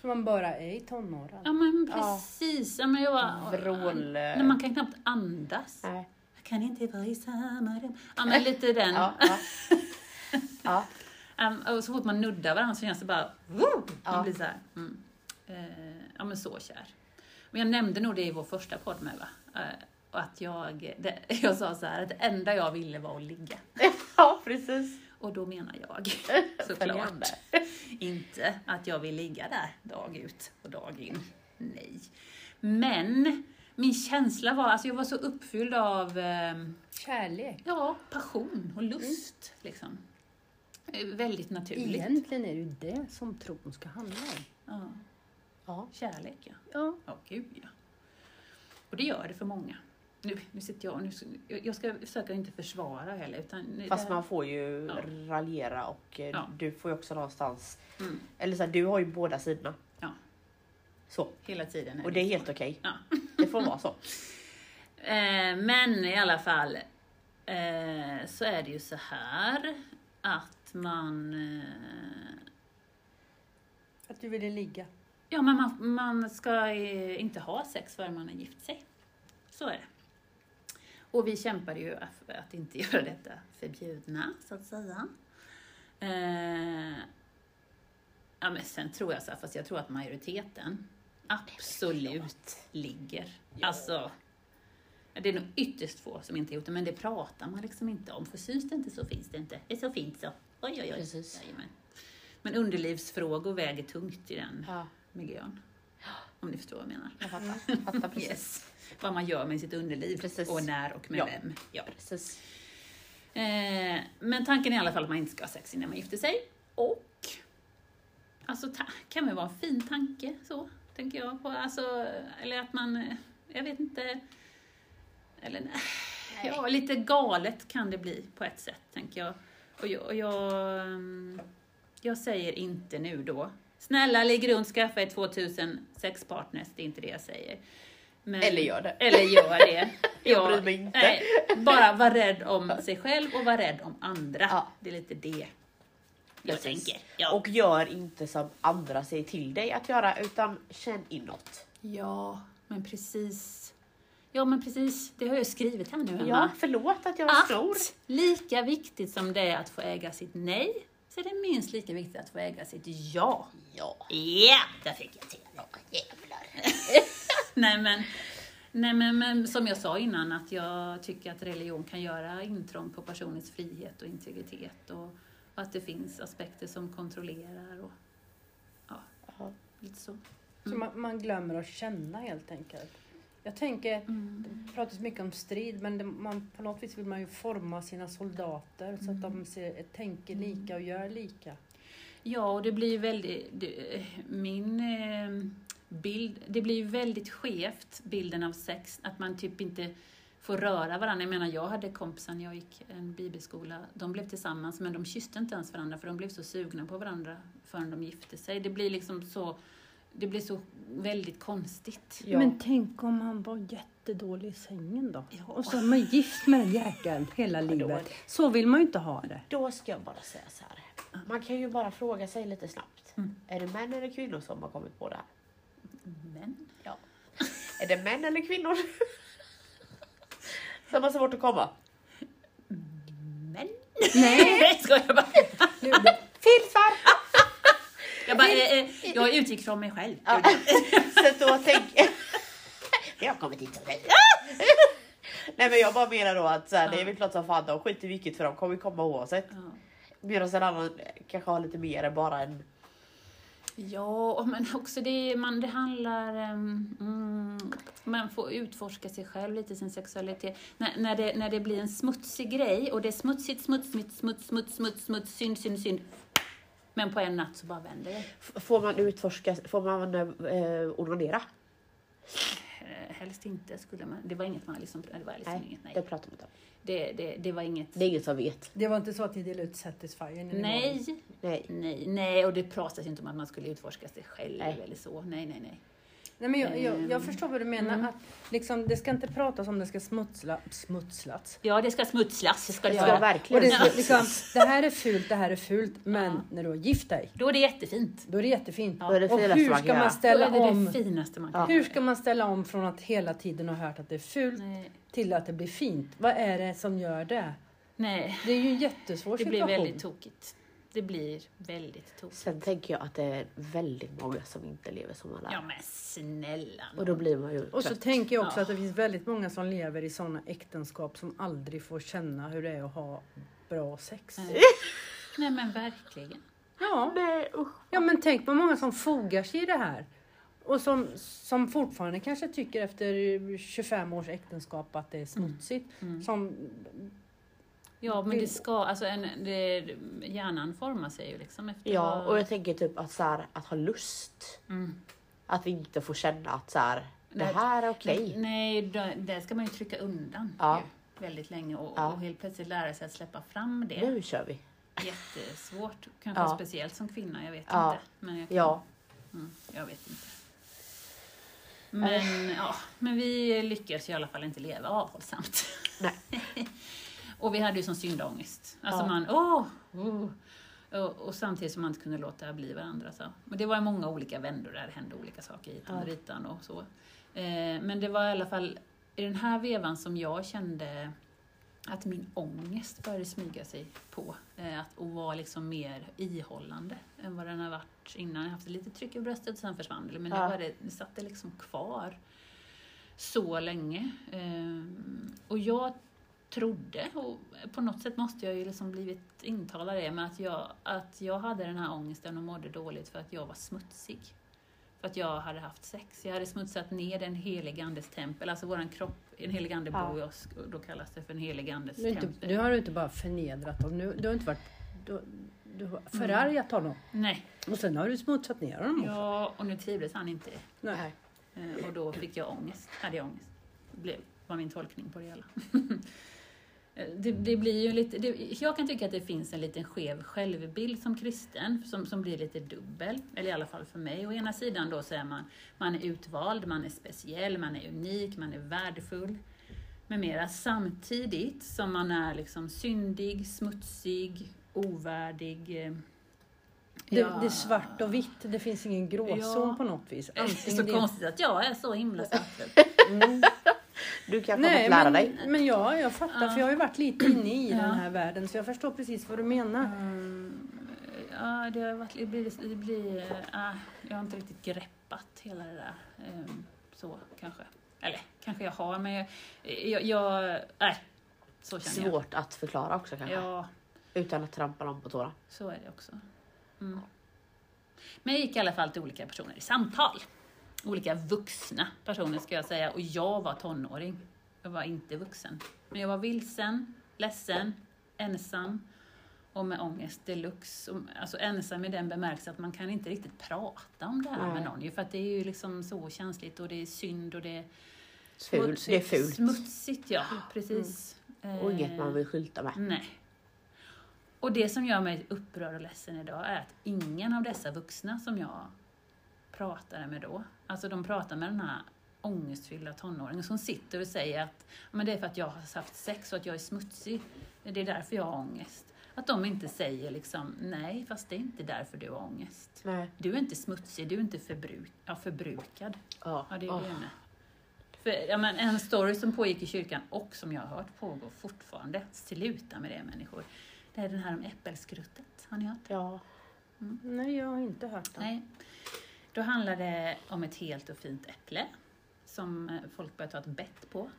Så man bara är i tonåren. Ja men Ja. precis. Ja, men jag var, Vrål... när man kan knappt andas. Nej. Jag kan inte vara i samma rum. Ja men lite den. Ja, ja. ja. Um, [LAUGHS] och så fort man nuddar varandra så känns det bara... Woo! Ja. Man blir så här, mm. eh, ja men så kär. Men jag nämnde nog det i vår första podd med va? Eh, och att jag, det, [LAUGHS] jag sa så här att det enda jag ville var att ligga. [LAUGHS] ja, precis. Och då menar jag [LAUGHS] såklart inte att jag vill ligga där dag ut och dag in. Nej. Men min känsla var, alltså jag var så uppfylld av ehm, Kärlek. ja, passion och lust. Liksom. Eh, Väldigt naturligt. Egentligen är det ju det som tron ska handla om. Ja. Ja. Kärlek, ja. Ja. Ja, gud ja. Och det gör det för många. Nu, nu sitter jag nu, jag ska försöka inte försvara heller. Utan Fast det, man får ju Ja. raljera och eh, Ja. du får ju också någonstans, mm, eller så här, du har ju båda sidorna. Ja. Så, hela tiden. och det är helt okej. Ja. Det får vara så. [LAUGHS] Eh, men i alla fall eh, så är det ju så här att man... Eh, Att du ville ligga. Ja, men man, man ska eh, inte ha sex förrän man har gift sig. Så är det. Och vi kämpade ju för att inte [LAUGHS] göra detta förbjudna, så att säga. Eh, ja, men sen tror jag så här, fast jag tror att majoriteten absolut ligger. Alltså, det är nog ytterst få som inte gjort det, men det pratar man liksom inte om. För syns det inte så finns det inte. Det är så fint så. Oj, oj, oj. Precis. Jajamän. Men underlivsfrågor väger tungt i den Ja, miljön. Om ni förstår vad jag menar. jag fattar. fattar precis. Yes. Vad man gör med sitt underliv Precis. och när och med Ja. vem. Ja. precis. Eh, men tanken är i alla fall att man inte ska ha sex innan man gifter sig. Och, alltså kan väl vara en fin tanke så, tänker jag på. Alltså, eller att man, eh, jag vet inte, eller nej. Ja, lite galet kan det bli på ett sätt, tänker jag. Och jag, och jag, mm, jag säger inte nu då, snälla ligg runt, skaffa er 2000 sexpartners, det är inte det jag säger. Men, Eller gör det. Eller gör det. [LAUGHS] Jag bryr mig inte. Nej, bara var rädd om sig själv och var rädd om andra. Ja. Det är lite det jag Precis. tänker. Ja. Och gör inte som andra säger till dig att göra, utan känn inåt. ja, men precis. Ja, men precis. Det har jag skrivit här nu, Emma. Ja, förlåt att jag snor. att lika viktigt som det är att få äga sitt nej, så är det minst lika viktigt att få äga sitt ja. Ja. Ja, där fick jag till. Jävlar. [LAUGHS] Nej men, nej men, men som jag sa innan, att jag tycker att religion kan göra intrång på personens frihet och integritet och, och att det finns aspekter som kontrollerar och ja, Ja. lite så. Så man, man glömmer att känna helt enkelt. Jag tänker, det pratas mycket om strid men det, man, på något vis vill man ju forma sina soldater så att de ser, tänker lika och gör lika. Ja, och det blir väldigt, det, min eh, bild, det blir väldigt skevt bilden av sex, att man typ inte få röra varandra. Jag menar, jag hade kompisar när jag gick en bibelskola, de blev tillsammans men de kysste inte ens varandra för de blev så sugna på varandra förrän de gifte sig. Det blir liksom så, det blir så väldigt konstigt. Ja. Men tänk om han var jättedålig i sängen då? Ja. Och så är man gift med den jäkeln hela [LAUGHS] livet. Så vill man ju inte ha det. Då ska jag bara säga så här. Man kan ju bara fråga sig lite snabbt. Mm. Är det män eller kvinnor som har kommit på det här? Men, ja. [LAUGHS] Är det män eller kvinnor? [LAUGHS] som har svårt att komma? Men? Nej. Skojar bara. Filsfar! Jag, bara, eh, eh, jag utgick från mig själv. Ja. [LAUGHS] Så då tänker [LAUGHS] jag... har kommit hit som [LAUGHS] dig. Nej men jag bara menar då att så här, det är väl klart som fan de skiter i vilket för de kommer komma oavsett. Ja. Medan en annan kanske har lite mer än bara en... Ja, men också det, man, det handlar... ehm, Mm, man får utforska sig själv lite, sin sexualitet. När, när, det, när det blir en smutsig grej och det är smutsigt, smuts, smuts, smuts, smuts, smuts, smuts synd, synd, synd. Men på en natt så bara vänder det. F- Får man utforska, får man eh, onanera? Eh, Helst inte skulle man. Det var inget man liksom... Det var liksom Nej, inget, nej. det pratar man inte om. Det, det, det var inget... Det är ingen som vet. Det var inte så att ni delade ut Satisfyer? Nej, Nej. nej, nej, och det pratas ju inte om att man skulle utforska sig själv Nej. eller så. Nej, nej, nej. Nej, men jag, jag, Ehm. jag förstår vad du menar. Mm. Att liksom, det ska inte pratas om det ska smutsla, smutslats. Ja, det ska smutslas. Det ska det Det ska göra. verkligen Och det, smutslas. liksom, det här är fult, det här är fult. Men Ja. när du har gift dig, Då är det jättefint. då är det jättefint. Då är det Och finaste hur ska man göra. Då ställa är det om? det finaste man kan Ja. Hur ska man ställa om från att hela tiden ha hört att det är fult Nej, till att det blir fint? Vad är det som gör det? nej, Det är ju en jättesvår det blir situation. väldigt tokigt. Det blir väldigt tokigt. Sen tänker jag att det är väldigt många som inte lever som lär. Ja men snälla Och då blir man ju Och så trött. tänker jag också Ja. att det finns väldigt många som lever i sådana äktenskap som aldrig får känna hur det är att ha bra sex. Nej. [LAUGHS] Nej men verkligen. Ja, Nej usch. ja men tänk på många som fogar sig i det här. Och som, som fortfarande kanske tycker efter 25 års äktenskap att det är smutsigt. Mm. Som, Ja men det ska, alltså en, det, hjärnan formar sig ju liksom efter Ja och jag tänker typ att, så här, att ha lust. mm. Att vi inte får känna att så här, det Nej. här är okej. Nej, det, det ska man ju trycka undan Ja. ju, väldigt länge och, Ja. och helt plötsligt lära sig att släppa fram det. Nu kör vi. Jättesvårt, [LAUGHS] kanske Ja. speciellt som kvinna, jag vet Ja. inte. Men jag, kan, Ja. mm, jag vet inte. Men, ja, men vi lyckades i alla fall inte leva avhållsamt. Nej. [LAUGHS] och vi hade ju sån syndaångest. Alltså Ja. man, åh! oh. och, och samtidigt som man inte kunde låta bli varandra. Så. Men det var många olika vändor där det hände olika saker i Ja. ritan och så. Eh, men det var i alla fall i den här vevan som jag kände att min ångest började smyga sig på. Eh, att, och vara liksom mer ihållande än vad den har varit innan. Jag har haft lite tryck i bröstet och sen försvann det. Men nu Ja. var det, satt det liksom kvar så länge. Eh, och jag trodde, och på något sätt måste jag ju liksom blivit intalad det, med att jag, att jag hade den här ångesten och mådde dåligt för att jag var smutsig. För att jag hade haft sex. Jag hade smutsat ner den helige andes tempel, alltså våran kropp, en helig ande Ja. bor i oss, och då kallas det för en helig andes du, är inte, tempel. du har inte bara förnedrat dem, du, du har inte varit... Du, du har förargat honom. Nej, Och sen har du smutsat ner honom också. ja, och nu trivdes han inte. Nej. Eh, Och då fick jag ångest, hade jag ångest. Det blev, var min tolkning på det hela. [LAUGHS] Det, det blir ju lite, det, jag kan tycka att det finns en liten skev självbild som kristen, som, som blir lite dubbel, eller i alla fall för mig. Å ena sidan då så är man, man är utvald, man är speciell, man är unik, man är värdefull med mera. Samtidigt som man är liksom syndig, smutsig, ovärdig. eh, Det, ja. det är svart och vitt, det finns ingen gråzon Ja. på något vis. Det är Antingen så det- konstigt att jag är så himla svart. Mm. [LAUGHS] Du kan Nej, lära men, dig. men ja, jag fattar, Ja. för jag har ju varit lite inne i Ja. den här världen, så jag förstår precis vad du menar. Mm, ja, det har varit, det blir, det blir äh, jag har inte riktigt greppat hela det där. ehm, så kanske. Eller kanske jag har, men jag, jag, jag nej, så känner Svårt att förklara också jag. kanske. Ja, Utan att trampa någon på tårna. så är det också. Mm. Men jag gick i alla fall till olika personer i samtal. Olika vuxna personer ska jag säga, och jag var tonåring. Jag var inte vuxen. Men jag var vilsen, ledsen, ensam och med ångest deluxe. Alltså ensam i den bemärkelsen att man kan inte riktigt prata om det här med Nej. någon. ju, För att det är ju liksom så känsligt och det är synd och det är Ful. Det är fult. Smutsigt, ja. Precis. Och inget man vill skylta med. Nej. Och det som gör mig upprörd och ledsen idag är att ingen av dessa vuxna som jag pratade med då, alltså de pratar med den här ångestfyllda tonåringen som sitter och säger att men det är för att jag har haft sex och att jag är smutsig. Det är därför jag har ångest. Att de inte säger liksom, nej fast det är inte därför du har ångest. Nej. Du är inte smutsig, du är inte förbruk ja, förbrukad. Ja. Ja, det är Åh. det. För, ja, men en story som pågick i kyrkan och som jag har hört pågår fortfarande, sluta med det människor, det är den här om äppelskruttet. Har ni hört? Ja. Nej, jag har inte hört det. Nej. Då handlar det om ett helt och fint äpple som eh, folk börjar ta ett bett på.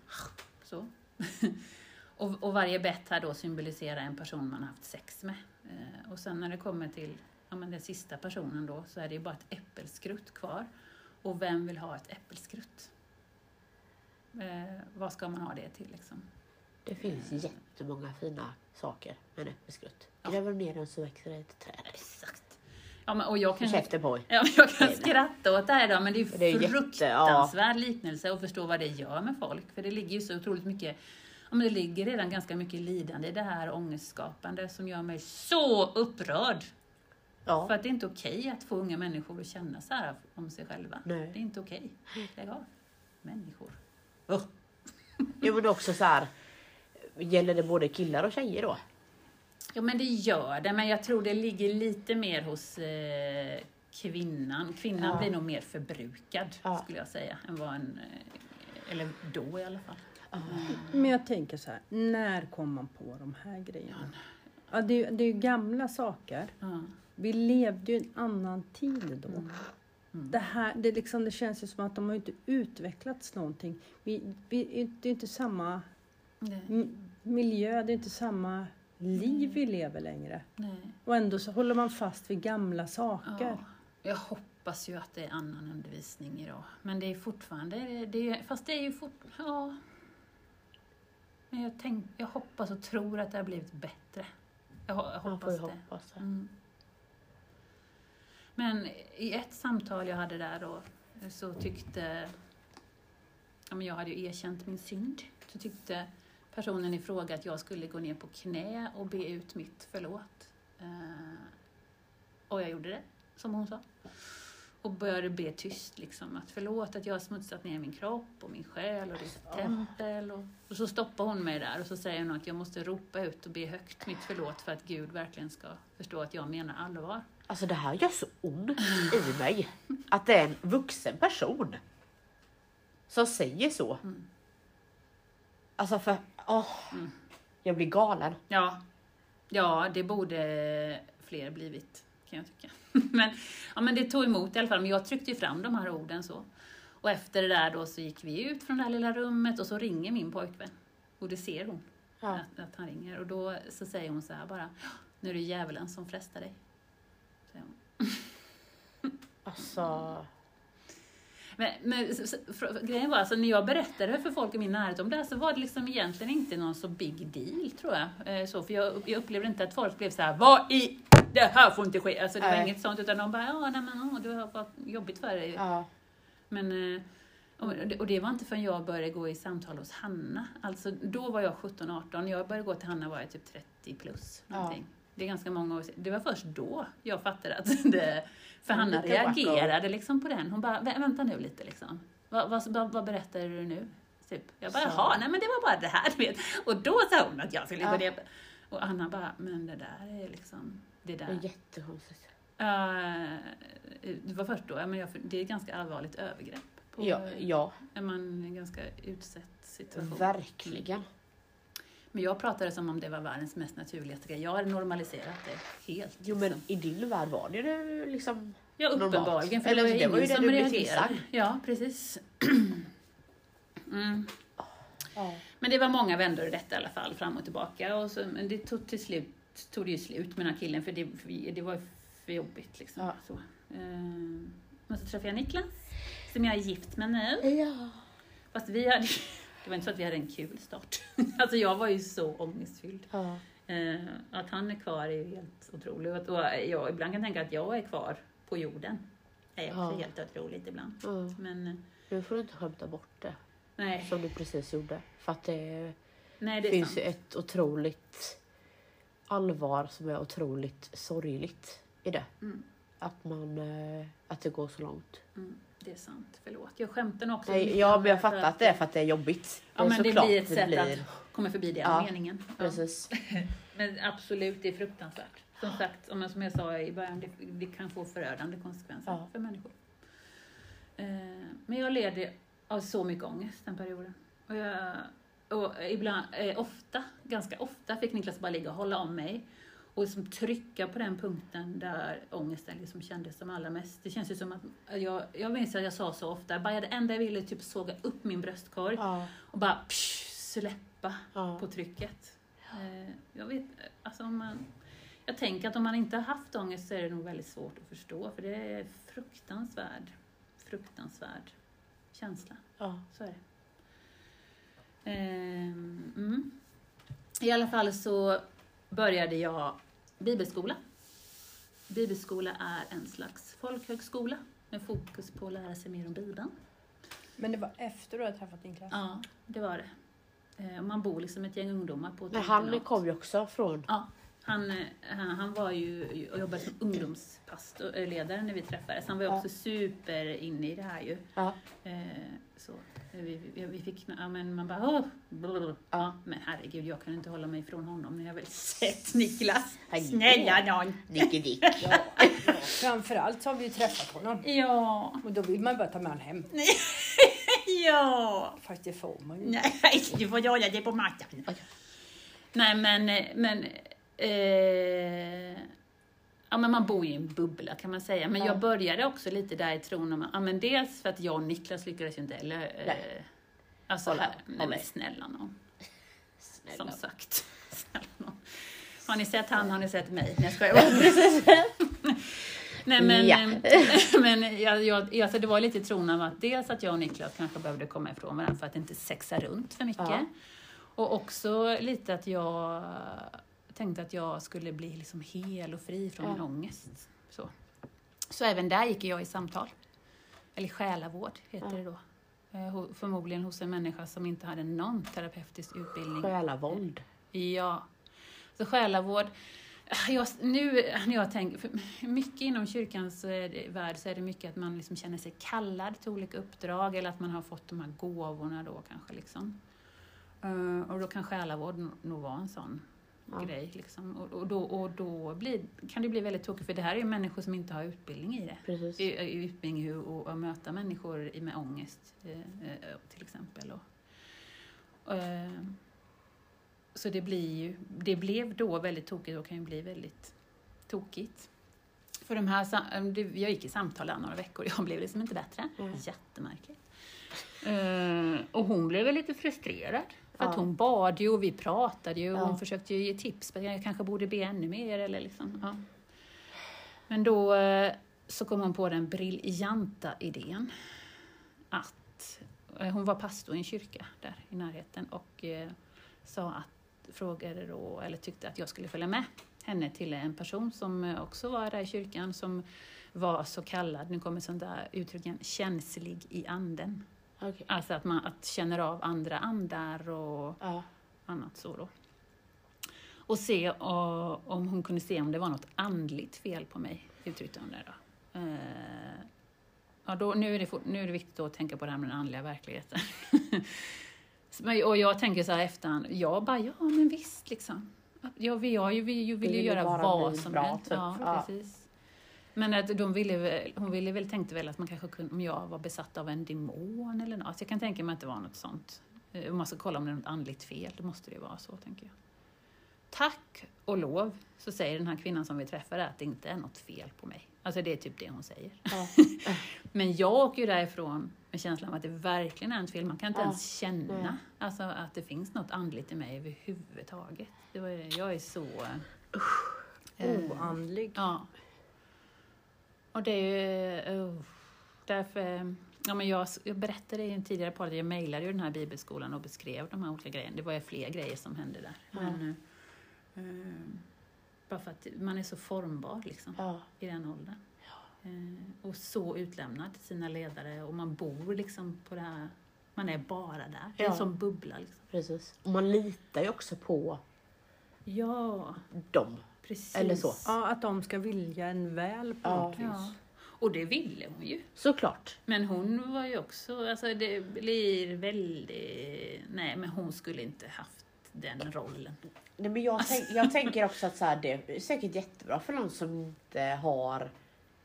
Så. [LAUGHS] och, och varje bett här då symboliserar en person man har haft sex med. Eh, och sen när det kommer till ja, men den sista personen då så är det ju bara ett äppelskrutt kvar. Och vem vill ha ett äppelskrutt? Eh, vad ska man ha det till liksom? Det finns jättemånga fina saker med en äppelskrutt. Ja. Gräver du ner den så växer det ett träd. Exakt. Ja, men, och jag kan, er. Ja, jag kan skratta åt det här idag, men det är ju Det är jätte- fruktansvärd liknelse att förstå vad det gör med folk. För det ligger ju så otroligt mycket, ja, men det ligger redan ganska mycket lidande i det här ångestskapande som gör mig så upprörd. För Ja. att det är inte okej att få unga människor att känna så här om sig själva. Nej. Det är inte okej. Lägg av. Människor. Jo men också så här. Gäller det både killar och tjejer då? Ja, men det gör det, men jag tror det ligger lite mer hos eh, kvinnan. Kvinnan Ja. blir nog mer förbrukad, Ja. skulle jag säga, än vad en... Eh, eller då i alla fall. Men jag tänker så här, när kom man på de här grejerna? Ja, det, är- det är ju gamla saker. Ja. Vi levde ju i en annan tid då. Mm. Det, här, det, liksom, det känns ju som att de har inte utvecklats någonting. Vi, vi, det är inte samma Nej, miljö, det är inte samma liv vi lever längre. nej. Och ändå så håller man fast vid gamla saker. Ja. Jag hoppas ju att det är annan undervisning idag. Men det är fortfarande, det är, fast det är ju fort, ja. Men jag, tänk, jag hoppas och tror att det har blivit bättre. Jag, jag hoppas det. hoppas det. Mm. Men i ett samtal jag hade där då så tyckte, ja men jag hade ju erkänt min synd, så tyckte personen i fråga att jag skulle gå ner på knä och be ut mitt förlåt. Eh, och jag gjorde det, som hon sa. Och började be tyst, liksom, att förlåt att jag har smutsat ner min kropp och min själ och ditt tempel. Och, och så stoppar hon mig där och så säger hon att jag måste ropa ut och be högt mitt förlåt för att Gud verkligen ska förstå att jag menar allvar. Alltså det här gör så ont i mig. Att det är en vuxen person som säger så. Mm. Alltså för, åh, Mm. jag blir galen. Ja, ja det borde fler blivit, kan jag tycka. [LAUGHS] men, ja, men det tog emot i alla fall. Men jag tryckte ju fram de här orden så. Och efter det där då så gick vi ut från det här lilla rummet och så ringer min pojkvän. Och det ser hon, Ja. att, att han ringer. Och då så säger hon så här bara, nu är det djävulen som frestar dig. Säger hon. [LAUGHS] Alltså, Men, men grejen var, alltså, när jag berättade för folk i min närhet om det här så var det liksom egentligen inte någon så big deal, tror jag. Eh, så, för jag, jag upplevde inte att folk blev så här, vad i, det här får inte ske. Alltså, det var Nej. inget sånt, utan de bara, ja, nej, men, åh, du har fått jobbigt för dig. ja. Men, eh, och det- och det var inte förrän jag började gå i samtal hos Hanna. Alltså, då var jag 17-18, jag började gå till Hanna var jag typ 30 plus. Ja. Det är ganska många år sedan. Det var först då jag fattade att [LAUGHS] det... För Hanna reagerade liksom på den. Hon bara, "Vä- vänta nu lite liksom. Vad, vad, vad, berättar du nu? Typ. Jag bara, Så. jaha, nej men det var bara det här, du [LAUGHS] vet. Och då sa hon att jag skulle Ja. gå ner. Och Anna bara, men det där är liksom, det Det där. är jättekonstigt. Uh, det var först då, men jag, det är ett ganska allvarligt övergrepp. På, Ja, ja, Är man i en ganska utsatt situation. verkligen. Men jag pratade som om det var världens mest naturligaste grej. Jag har normaliserat det helt. Jo men liksom. i din värld var det ju liksom... Ja, uppenbarligen. För Eller det var ju det var ju det du blev tillsagd. Ja, precis. [CLEARS THROAT] Mm. Ja. Men det var många vändor i detta i alla fall, fram och tillbaka. Och så, men det tog till slut tog det ju slut med den här killen, för det, för det var för jobbigt. Liksom. Ja. Så. Ehm, men så träffade jag Niklas, som jag är gift med nu. ja. Fast vi hade, [LAUGHS] det var inte så att vi hade en kul start. [LAUGHS] Alltså jag var ju så ångestfylld. ja. Eh, att han är kvar är ju helt otroligt. Och jag ibland kan jag tänka att jag är kvar på jorden. Det är också Ja. helt otroligt ibland. Mm. Men eh, Nu får du inte skämta bort det. Nej, som du precis gjorde. För att det nej det finns ju ett otroligt allvar som är otroligt sorgligt i det. Mm. Att, man, eh, att det går så långt. Mm, det är sant, förlåt. Jag skämtar också Nej, ja, men jag fattar att det är för att det är jobbigt. Ja, men det blir ett sätt blir- att komma förbi den Ja, meningen. Ja. Precis. [LAUGHS] Men absolut, det är fruktansvärt. Som sagt, som jag sa i början, det, det kan få förödande konsekvenser Ja. för människor. Eh, men jag led av så mycket ångest den perioden. Och, jag, och ibland, eh, ofta, ganska ofta fick Niklas bara ligga och hålla om mig och liksom trycka på den punkten där ångesten liksom kändes som allra mest. Det känns ju som att, jag, jag minns att jag sa så ofta, bara det enda jag ville typ såga upp min bröstkorg Ja, och bara psh, släppa ja. på trycket. Eh, Jag vet, alltså om man, jag tänker att om man inte har haft ångest så är det nog väldigt svårt att förstå, för det är fruktansvärd, fruktansvärd känsla. ja. Så är det. Ehm, mm. I alla fall så började jag bibelskola. Bibelskola är en slags folkhögskola med fokus på att lära sig mer om Bibeln. Men det var efter du hade träffat din klass? Ja, det var det. Eh, Man bor liksom ett gäng ungdomar på ett Men han internat. kom ju också från... Ja, han, eh, han, var ju och jobbade som ungdomsledare när vi träffades. Han var ju Ja. också super inne i det här ju. Ja. Så. Eh, Vi, vi, vi fick, ja, men man bara, åh, ja, men herregud, jag kunde inte hålla mig ifrån honom när jag väl [LAUGHS] sett Niklas. Snälla nån! Nicke Dick. [LAUGHS] Ja. Framförallt så har vi ju träffat honom. Ja, Och då vill man bara ta med honom hem. [LAUGHS] ja. Fast det får man ju. Nej, du får göra det på mattan. Nej, men, eh, men, eh, ja, men man bor ju i en bubbla kan man säga. Men Ja. jag började också lite där i tron om, ja, men dels för att jag och Niklas lyckades ju inte heller. Eh, Nej. alltså, Hålla- här, nej, men snälla någon. Som Snälla. sagt. [LAUGHS] Snälla någon. Har ni sett han har ni sett mig. Nej, jag skojar. [LAUGHS] Nej men, Ja. eh, [LAUGHS] men jag, jag, alltså det var lite tron av att dels att jag och Niklas kanske behövde komma ifrån varandra för att inte sexa runt för mycket. Ja. Och också lite att jag tänkte att jag skulle bli liksom hel och fri från Ja. min ångest. Så. så även där gick jag i samtal. Eller själavård heter Ja. det då. Eh, Förmodligen hos en människa som inte hade någon terapeutisk utbildning. Själavåld. Ja. Så själavård. Jag, nu när jag tänker, mycket inom kyrkans eh, värld så är det mycket att man liksom känner sig kallad till olika uppdrag eller att man har fått de här gåvorna då kanske. Liksom. Eh, och då kan själavård nog vara en sån Ja. grej. Liksom. Och, och då, och då blir, kan det bli väldigt tråkigt för det här är ju människor som inte har utbildning i det. Precis. I, i utbildning hur att möta människor med ångest eh, eh, till exempel. Och, eh, så det blir ju, det blev då väldigt tokigt och kan ju bli väldigt tokigt. För de här, jag gick i samtal där några veckor och [LAUGHS] jag blev liksom inte bättre. Mm. Jättemärkligt. Och hon blev väl lite frustrerad. För att Ja. hon bad ju och vi pratade ju och Ja. hon försökte ju ge tips på att jag kanske borde be ännu mer eller liksom. Ja. [SIGHS] Men då eh, så kom hon på den briljanta idén att eh, hon var pastor i en kyrka där i närheten och eh, sa att, frågade då, eller tyckte att jag skulle följa med henne till en person som också var där i kyrkan som var så kallad, nu kommer sånt där uttryck igen, känslig i anden. Okej. Alltså att man att känner av andra andar och Ja. annat så då. Och se och, om hon kunde se om det var något andligt fel på mig, uttryckte hon det då. Eh, ja, då nu, är det, nu är det viktigt att tänka på det här med den andliga verkligheten. [LAUGHS] Och jag tänker så här efterhand, jag bara, ja men visst liksom. Ja, vi, jag ju- vi ju vill ju göra vad som helst. typ. Ja, Ja. precis. Men att de ville väl, hon ville väl, tänkte väl att man kanske kunde, om jag var besatt av en demon eller något. Så jag kan tänka mig att det var något sånt. Eh, Om man ska kolla om det är något andligt fel, då måste det vara så, tänker jag. Tack och lov så säger den här kvinnan som vi träffade att det inte är något fel på mig. Alltså det är typ det hon säger. Ja. [LAUGHS] Men jag åker ju därifrån med känslan av att det verkligen är något fel. Man kan inte Ja. ens känna Nej. alltså, att det finns något andligt i mig överhuvudtaget. Det var, jag är så... eh, Oandlig. Ja. Och det är ju... Uh, därför... Ja, men jag, jag berättade i en tidigare podd jag mejlade ju den här bibelskolan och beskrev de här olika grejerna. Det var ju fler grejer som hände där. Ja. Men, eh, bara för att man är så formbar liksom, Ja. i den åldern. Och så utlämnad till sina ledare och man bor liksom på det här Man är bara där. Ja. en sån bubbla. Liksom. Precis. Och man litar ju också på Ja, dem. Precis. Eller så. Ja, att de ska vilja en väl på Ja. något vis. Ja. Och det ville hon ju. Såklart. Men hon var ju också, alltså det blir väldigt, nej men hon skulle inte haft den rollen. Nej, men jag, tänk, jag tänker också att så här, det är säkert jättebra för någon som inte har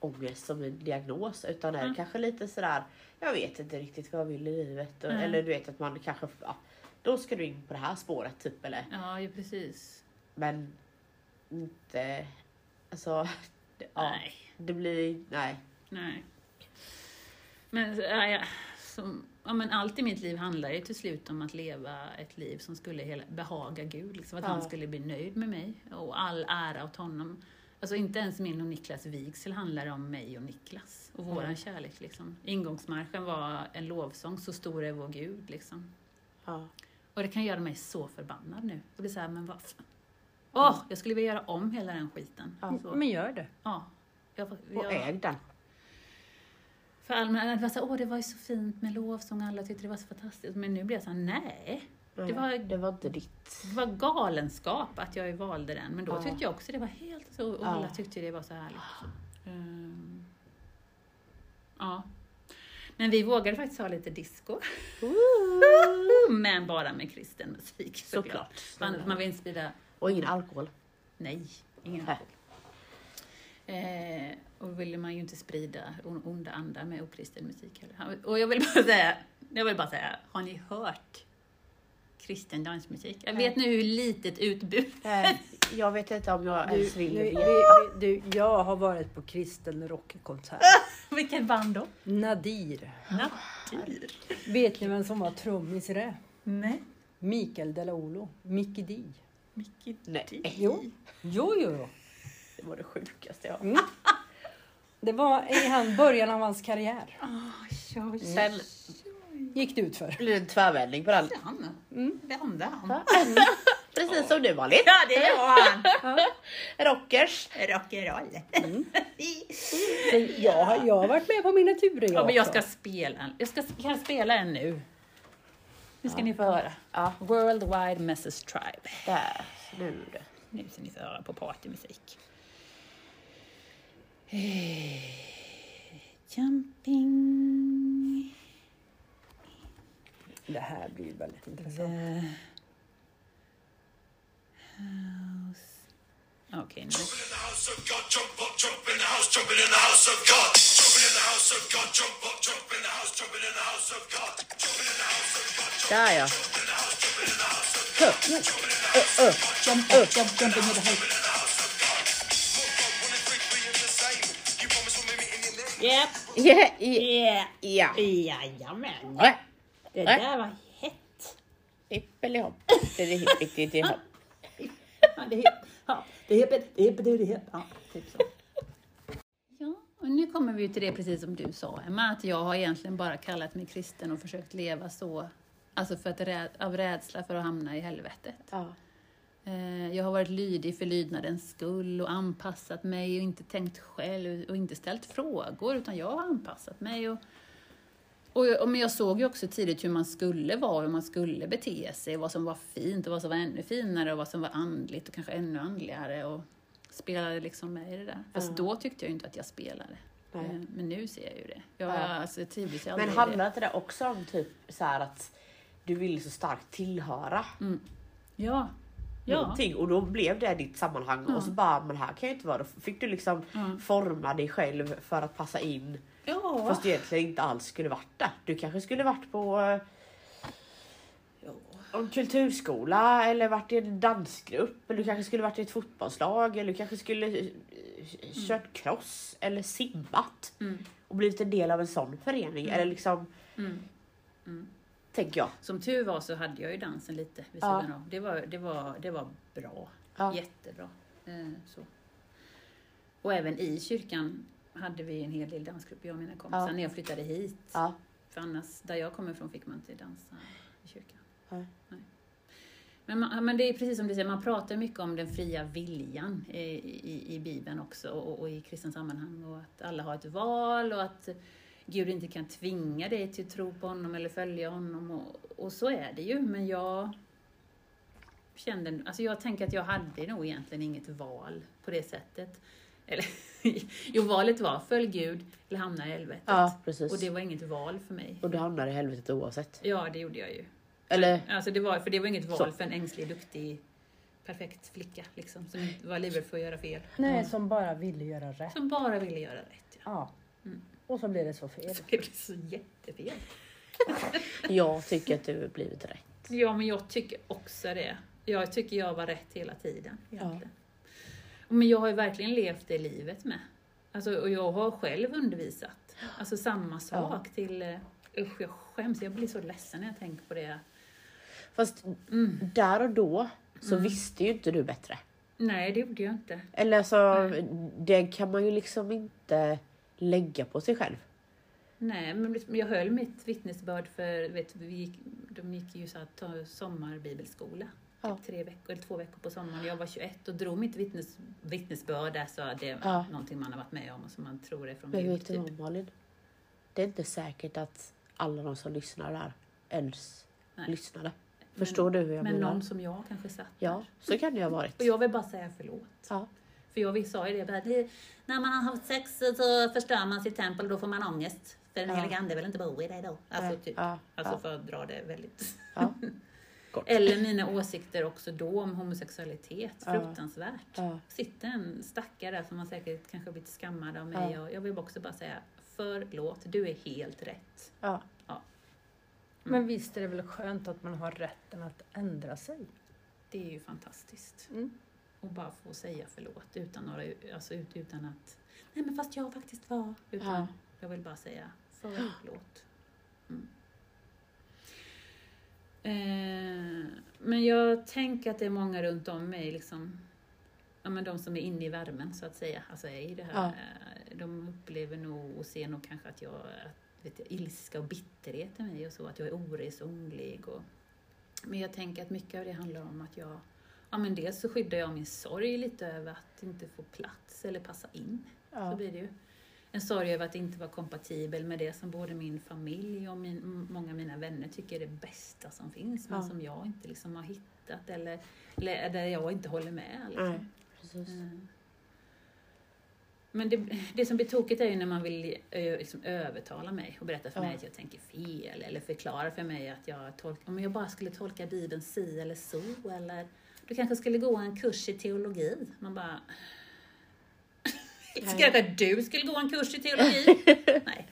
ångest som en diagnos utan är Mm. kanske lite sådär, jag vet inte riktigt vad jag vill i livet. Mm. Eller du vet att man kanske, ja, då ska du in på det här spåret typ. Eller, Ja, ju precis. men inte, alltså, det, [LAUGHS] ja, Nej, det blir, nej. nej. Men, ja, ja, som, ja, men allt i mitt liv handlar ju till slut om att leva ett liv som skulle hela, behaga Gud. Liksom, att Ja. han skulle bli nöjd med mig och all ära åt honom. Alltså inte ens min och Niklas vigsel handlar om mig och Niklas och våran Mm. kärlek. Liksom. Ingångsmarschen var en lovsång, Så stor är vår Gud. Liksom. Ja. Och det kan göra mig så förbannad nu. Jag blir såhär, men vad fan. Åh, jag skulle vilja göra om hela den skiten. Ja. Så, Men gör det. ja. Jag, Och jag, äg den. för allmänna, det var så, åh det var ju så fint med lovsång, alla tyckte det var så fantastiskt. Men nu blir jag såhär, nej. Nej, var- det var inte ditt. Det var galenskap att jag valde den. Men då Ja. tyckte jag också det var helt så, och alla tyckte det var så härligt. Ehm, ja. Men vi vågade faktiskt ha lite disco. [LAUGHS] Men bara med kristen musik såklart. Såklart. Man, man vill inte sprida Och ingen alkohol. Nej, ingen Nej. alkohol. Eh, och ville man ju inte sprida on- onda andar med okristen musik heller. Och jag vill bara [LAUGHS] säga, jag vill bara säga, har ni hört kristen dansmusik? Jag vet nu hur litet utbud. Eh, Jag vet inte om jag Du, ens vill nu- [LAUGHS] vi- du, jag har varit på kristen rockkonsert. [LAUGHS] Vilket band då? Nadir. Natur. Vet ni vem som var trummis i det? Nej. Mikael Delaolo. Mickey D. Micke Nej. Jo. Jo, jo, jo. Det var det sjukaste jag Mm. Det var i han, början av hans karriär. Sen Gick det ut för. det en tvärvändning på den. Han. Mm. Vem där han? [LAUGHS] Precis som du Malin. Ja, det var han. Rockers. Rock'n'roll. [LAUGHS] Så jag, har- jag har varit med på mina turer Ja, men jag också. ska spela. Jag ska, kan jag spela en nu? Nu ska ni få höra. Ja, Worldwide Message Tribe. där. Nu du. Nu ska ni få höra på partymusik. Eh, Jumping Det här blir väldigt intressant. the house. Okej, nu. Där ja. the house of Jump jumping in the. Yep. Yeah. Jajamän. Ja. Det Äh. där var hett. Hippelihopp. Det är hippity-hopp. [LAUGHS] Ja, det är hipp. Ja, det är hipp, det är hipp, det är hipp. Ja, typ så. Ja, och nu kommer vi till det precis som du sa Emma, att jag har egentligen bara kallat mig kristen och försökt leva så, alltså för att rä- av rädsla för att hamna i helvetet. Ja. Eh, Jag har varit lydig för lydnadens skull och anpassat mig och inte tänkt själv och inte ställt frågor utan jag har anpassat mig. Och, och, och, men jag såg ju också tidigt hur man skulle vara, hur man skulle bete sig, vad som var fint och vad som var ännu finare och vad som var andligt och kanske ännu andligare och spelade liksom med i det där. Fast Ja. då tyckte jag inte att jag spelade. Eh, Men nu ser jag ju det. Jag, Ja. alltså, jag trivdes ju aldrig Men handlar inte det också om typ så att du ville så starkt tillhöra Ja. Ja. någonting och då blev det ditt sammanhang Ja. och så bara men här kan jag inte vara. Då fick du liksom Ja. forma dig själv för att passa in Ja. fast du egentligen inte alls skulle varit där. Du kanske skulle varit på eh, en kulturskola eller varit i en dansgrupp eller du kanske skulle varit i ett fotbollslag eller du kanske skulle eh, kört cross eller simmat Mm. och blivit en del av en sån förening eller liksom Mm. Tänker jag. Som tur var så hade jag ju dansen lite vid Ja. sidan av. Det var, det var, det var bra. Ja. Jättebra. Eh, så. Och även i kyrkan hade vi en hel del dansgrupper, jag och mina kompisar, Ja. när jag flyttade hit. Ja. För annars, där jag kommer ifrån fick man inte dansa i kyrkan. Nej. Men, man, men det är precis som du säger, man pratar mycket om den fria viljan i, i, i Bibeln också och, och i kristna sammanhang och att alla har ett val och att Gud inte kan tvinga dig till att tro på honom eller följa honom. Och, och så är det ju, men jag kände, alltså jag tänker att jag hade nog egentligen inget val på det sättet. Eller, [LAUGHS] jo, valet var följ Gud eller hamna i helvetet. Ja, precis. Och det var inget val för mig. Och du hamnar i helvetet oavsett. Ja, det gjorde jag ju. Eller? Alltså det var, för det var inget val Så. för en ängslig, duktig, perfekt flicka liksom, som inte var livrädd för att göra fel. Nej, som bara ville göra rätt. Som bara ville göra rätt. Ja. Ja. Mm. Och så blev det så fel. Så det blev så jättefel. [LAUGHS] Jag tycker att du har blivit rätt. Ja, men jag tycker också det. Jag tycker jag var rätt hela tiden. Egentligen. Men jag har ju verkligen levt det livet med. Alltså, och jag har själv undervisat. Alltså samma sak till... eh, Usch, jag skäms. Jag blir så ledsen när jag tänker på det. Fast Mm. där och då så visste ju inte du bättre. Nej, det gjorde jag inte. Eller alltså, det kan man ju liksom inte lägga på sig själv. Nej, men jag höll mitt vittnesbörd för, vet, vi gick, de gick ju så att ta sommarbibelskola. Ja. Typ tre veckor, eller två veckor på sommaren. Jag var 21 och drog mitt vittnes, vittnesbörd. Alltså det är Ja. någonting man har varit med om och som man tror är från Men Gud. vet du Typ. vad Malin? Det är inte säkert att alla de som lyssnar där ens Nej. lyssnade. Förstår du hur jag Men menar? någon som jag kanske satt Ja, så kan det ju ha varit. Och jag vill bara säga förlåt. Ja. För jag sa ju det, bara, det, när man har haft sex så förstör man sitt tempel och då får man ångest. För den Ja. helige ande vill inte bo i dig då. Alltså, typ, ja, alltså ja, för att dra det väldigt... ja. [LAUGHS] Kort. Eller mina åsikter också då om homosexualitet. Ja. Fruktansvärt. Ja. Sitter en stackare där som har säkert kanske blivit skammad av mig. Ja. Och jag vill också bara säga förlåt, du är helt rätt. Ja. Men visst är det väl skönt att man har rätten att ändra sig? Det är ju fantastiskt. Mm. Och bara få säga förlåt utan, några, alltså, ut- utan att Nej men fast jag faktiskt var. Utan Ja. jag vill bara säga förlåt. Mm. Eh, men jag tänker att det är många runt om mig, liksom, ja, men de som är inne i värmen så att säga, alltså är i det här. Ja. eh, De upplever nog och ser nog kanske att jag, vet jag ilska och bitterhet i mig och så, att jag är oresonlig. Och, men jag tänker att mycket av det handlar om att jag Ja men dels så skyddar jag min sorg lite över att inte få plats eller passa in. Så Ja. blir det ju. En sorg över att inte vara kompatibel med det som både min familj och min, många av mina vänner tycker är det bästa som finns, men Ja. som jag inte liksom har hittat eller, eller där jag inte håller med. Liksom. Precis. Mm. Men det, det som blir tokigt är ju när man vill ö, liksom, övertala mig och berätta för Ja. mig att jag tänker fel eller förklara för mig att jag tolkar, om jag bara skulle tolka Bibeln si eller så eller du kanske skulle gå en kurs i teologi. Man bara... Jag att du skulle gå en kurs i teologi? [LAUGHS] Nej,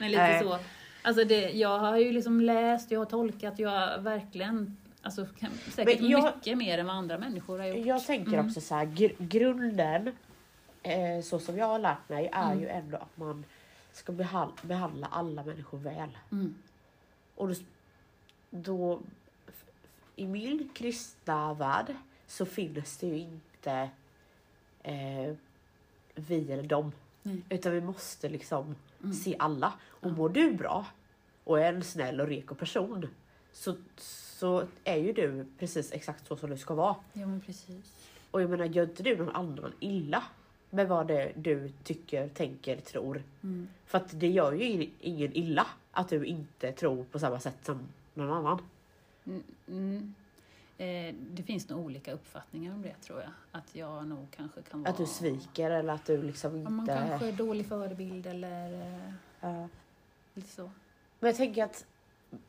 men lite Nej. så. Alltså det, jag har ju liksom läst, jag har tolkat, jag har verkligen, alltså kan, säkert Men jag- mycket mer än vad andra människor har gjort. Jag tänker Mm. också så här, gr- grunden, eh, så som jag har lärt mig, är Mm. ju ändå att man ska behal- behandla alla människor väl. Mm. Och då, då, i min kristna värld så finns det ju inte eh, vi eller dem. Nej. Utan vi måste liksom Mm. se alla. Och mår du bra och är en snäll och reko person så, så är ju du precis exakt så som du ska vara. Ja men precis. Och jag menar, gör inte du någon annan illa med vad det du tycker, tänker, tror? Mm. För att det gör ju ingen- ingen illa att du inte tror på samma sätt som någon annan. Mm, mm. Eh, det finns nog olika uppfattningar om det tror jag. Att jag nog kanske kan vara... Att du sviker eller att du liksom Ja, man inte... kanske är dålig förebild eller eh, Ja. lite så. Men jag tänker att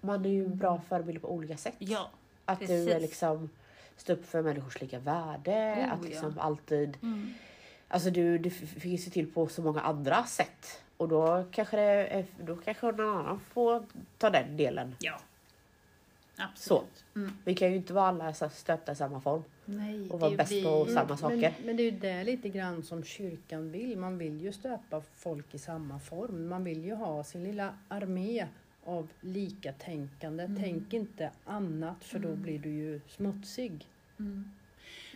man är ju bra förebild på olika sätt. Ja. att du är precis. liksom står upp för människors lika värde. Oh, att ja. liksom alltid... Mm. Alltså du, du finns ju till på så många andra sätt. Och då kanske, det är, då kanske någon annan får ta den delen. Ja. Absolut. Mm. Vi kan ju inte vara alla så stöpta i samma form. Nej, Och vara det bäst blir- på samma saker. Men, men det är ju det lite grann som kyrkan vill. Man vill ju stöpa folk i samma form. Man vill ju ha sin lilla armé av likatänkande. Mm. Tänk inte annat för då blir du ju smutsig. Mm.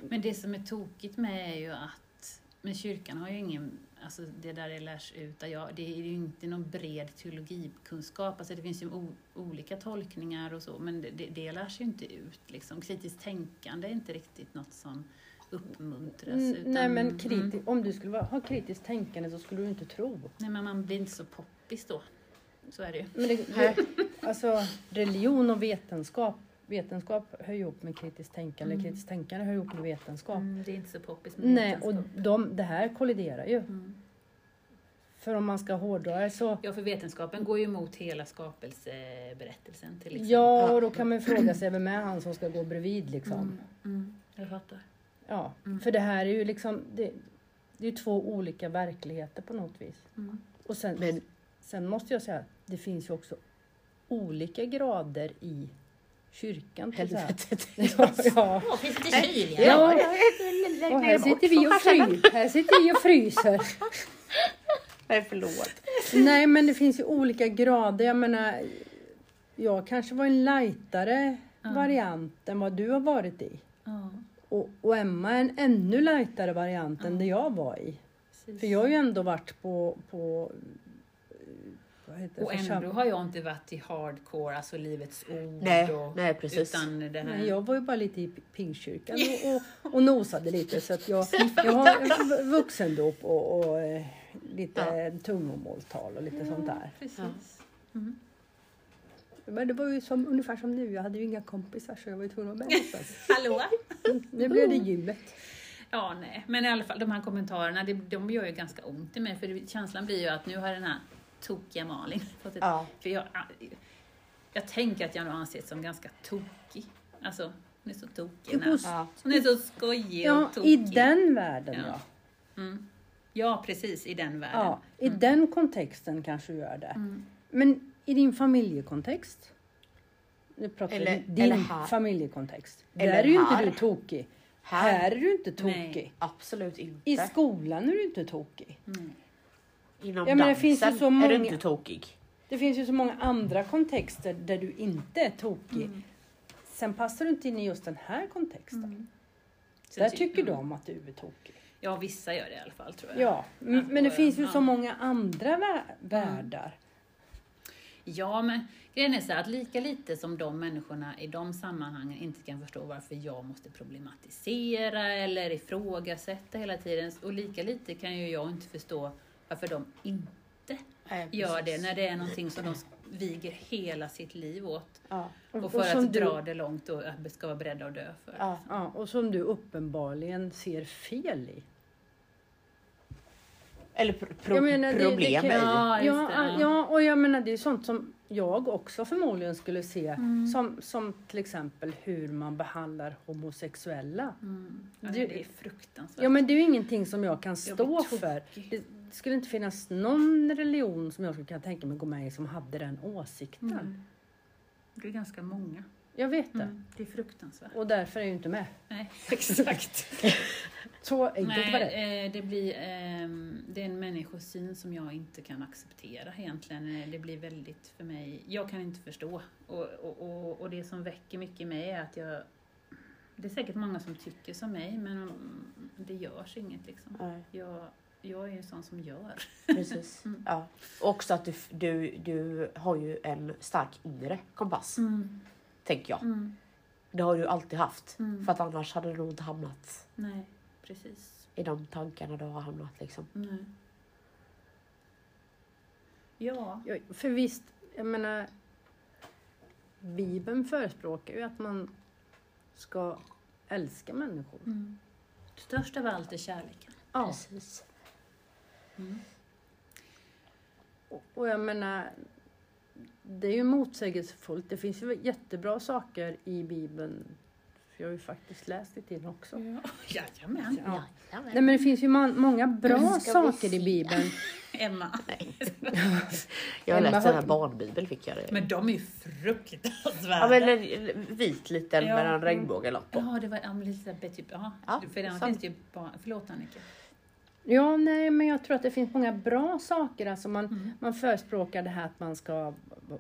Men det som är tokigt med är ju att men kyrkan har ju ingen, alltså det där det lärs ut, jag, det är ju inte någon bred teologikunskap, alltså det finns ju olika tolkningar och så, men det, det, lärs ju inte ut liksom. Kritiskt tänkande är inte riktigt något som uppmuntras. Mm, utan, Nej men kriti- Mm, om du skulle ha kritiskt tänkande så skulle du inte tro. nej men man blir inte så poppis då. Så är det ju. Men det, det, [LAUGHS] alltså, religion och vetenskap. Vetenskap hör ihop med kritiskt tänkande. Mm. Kritiskt tänkande hör ihop med vetenskap. Mm, det är inte så poppis med Nej, och vetenskap. de, det här kolliderar ju. Mm. För om man ska hårdra det så... Ja, för vetenskapen går ju emot hela skapelseberättelsen till exempel. Ja, och då kan man ju fråga sig vem är han som ska gå bredvid liksom. Mm, mm, jag fattar. Ja, Mm. för det här är ju liksom... Det, det är ju två olika verkligheter på något vis. Mm. Och sen, Men sen måste jag säga, det finns ju också olika grader i kyrkan. helvetet. [LAUGHS] Ja, ja. Ja, finns det kyl? Ja. Och här sitter vi och, fry, här sitter vi och fryser. [LAUGHS] Nej, förlåt. Nej, men det finns ju olika grader. Jag menar, jag kanske var en lightare Ja. variant än vad du har varit i. Ja, Och, och Emma är en ännu lightare variant än det jag var i. precis. För jag har ju ändå varit på, på vad heter det, Och ändå har jag inte varit i hardcore, alltså Livets Ord. Nej, och, nej, precis. Utan det här... Nej, jag var ju bara lite i pingkyrkan och, [LAUGHS] och, och nosade lite. Så att jag, jag har vuxendop och, och eh, lite tungomålstal och lite sånt där. Precis. Men det var ju som, ungefär som nu. Jag hade ju inga kompisar så jag var ju tvungen att vara med. [LAUGHS] Hallå? Nu blev det gymmet. Ja, nej. Men i alla fall, de här kommentarerna, det, de gör ju ganska ont i mig. För det, känslan blir ju att nu har den här tokiga Malin [LAUGHS] ett... Ja. För jag, jag tänker att jag nog anses som ganska tokig. Alltså, hon är så tokig. Ja. Hon är så skojig Ja, och tokig. i den världen Ja. ja. Mm. Ja, precis. I den världen. ja. I den kontexten kanske du gör det. Mm. Men i din familjekontext? Nu pratar vi Eller- din eller här. familjekontext. Eller Där är ju inte du tokig. Här. Här är du inte tokig. Nej. Absolut inte. I skolan är du inte tokig. Mm. Inom Ja, men det dansen finns ju så är många- du inte tokig. Det finns ju så många andra kontexter där du inte är tokig. Mm. Sen passar du inte in i just den här kontexten. Mm. Så Där ty- tycker mm. de att du är tokig. Ja, vissa gör det i alla fall tror jag. Ja, men det finns ju ja. så många andra vä- världar. Ja, men grejen är så här att lika lite som de människorna i de sammanhangen inte kan förstå varför jag måste problematisera eller ifrågasätta hela tiden, och lika lite kan ju jag inte förstå varför de inte Nej, gör det när det är någonting som de viger hela sitt liv åt. Ja. Och för och att du- dra det långt och att ska vara beredda att dö för. Ja. Ja, och som du uppenbarligen ser fel i. Eller pro- Jag menar, det- det problem kan- i. Ja, Ja, det, ja. ja. och jag menar det är sånt som jag också förmodligen skulle se. Mm. Som, som till exempel hur man behandlar homosexuella. Mm. Ja, Du- det är fruktansvärt. Ja men det är ju ingenting som jag kan Jag stå blir för. tokig. Det skulle inte finnas någon religion som jag skulle kunna tänka mig gå med i som hade den åsikten. Mm. Det är ganska många. Jag vet det. Mm. Det är fruktansvärt. Och därför är jag ju inte med. Nej, [LAUGHS] exakt. [LAUGHS] Så enkelt var det. Eh, det blir ehm, det är en människosyn som jag inte kan acceptera egentligen. Eh, Det blir väldigt för mig, jag kan inte förstå. Och, och, och, och det som väcker mycket i mig är att jag, det är säkert många som tycker som mig, men det görs inget liksom. Nej, Jag, jag är ju en sån som gör. precis. [LAUGHS] Mm. Ja. Och också att du, du, du har ju en stark inre kompass, tänker jag. Mm. Det har du alltid haft. Mm. För att annars hade du nog inte hamnat Nej, precis. i de tankarna du har hamnat. Liksom. Nej. Ja. Ja, för visst, jag menar. Bibeln förespråkar ju att man ska älska människor. Mm. Störst av allt är kärleken. Ja, Precis. Mm. och, och jag menar. Det är ju motsägelsefullt. Det finns ju jättebra saker i Bibeln. Jag har ju faktiskt läst lite i den också. Ja. [LAUGHS] Jajamän. Ja. Jajamän. Nej men det finns ju många bra saker i. Bibeln. [LAUGHS] Emma. [LAUGHS] Jag har Emma läst en här har- barnbibel fick jag det. Men de är ju fruktansvärda. Ja men en vit liten Ja. med en regnbågelopp på. Ja, det var ja, men lite typ, ja. Ja, för den finns ju bara, förlåt Annika. Ja, nej, men jag tror att det finns många bra saker. Alltså man, Mm. man förespråkar det här att man ska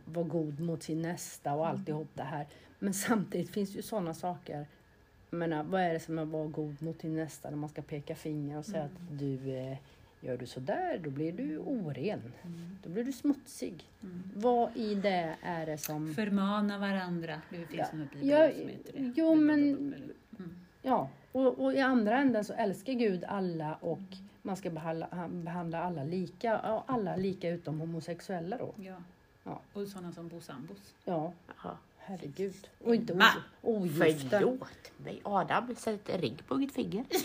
vara god mot sin nästa och Mm. alltihop det här. Men samtidigt finns det ju sådana saker. Jag menar, vad är det som är att vara god mot din nästa när man ska peka finger och säga Mm. att du eh, gör du sådär, då blir du oren. Mm. Då blir du smutsig. Mm. Vad i det är det som... Förmana varandra. Det finns Ja. något bibel som heter det. jo, men- Mm. Ja, och, och i andra änden så älskar Gud alla och man ska behandla, han- behandla alla lika. Alla lika utom homosexuella då. Ja. Ja. Och sådana som bor sambos. Ja, Ja. herregud. Och inte Ma. ogifta. Förlåt mig. Adam, sätt en ring på mitt finger. [LAUGHS]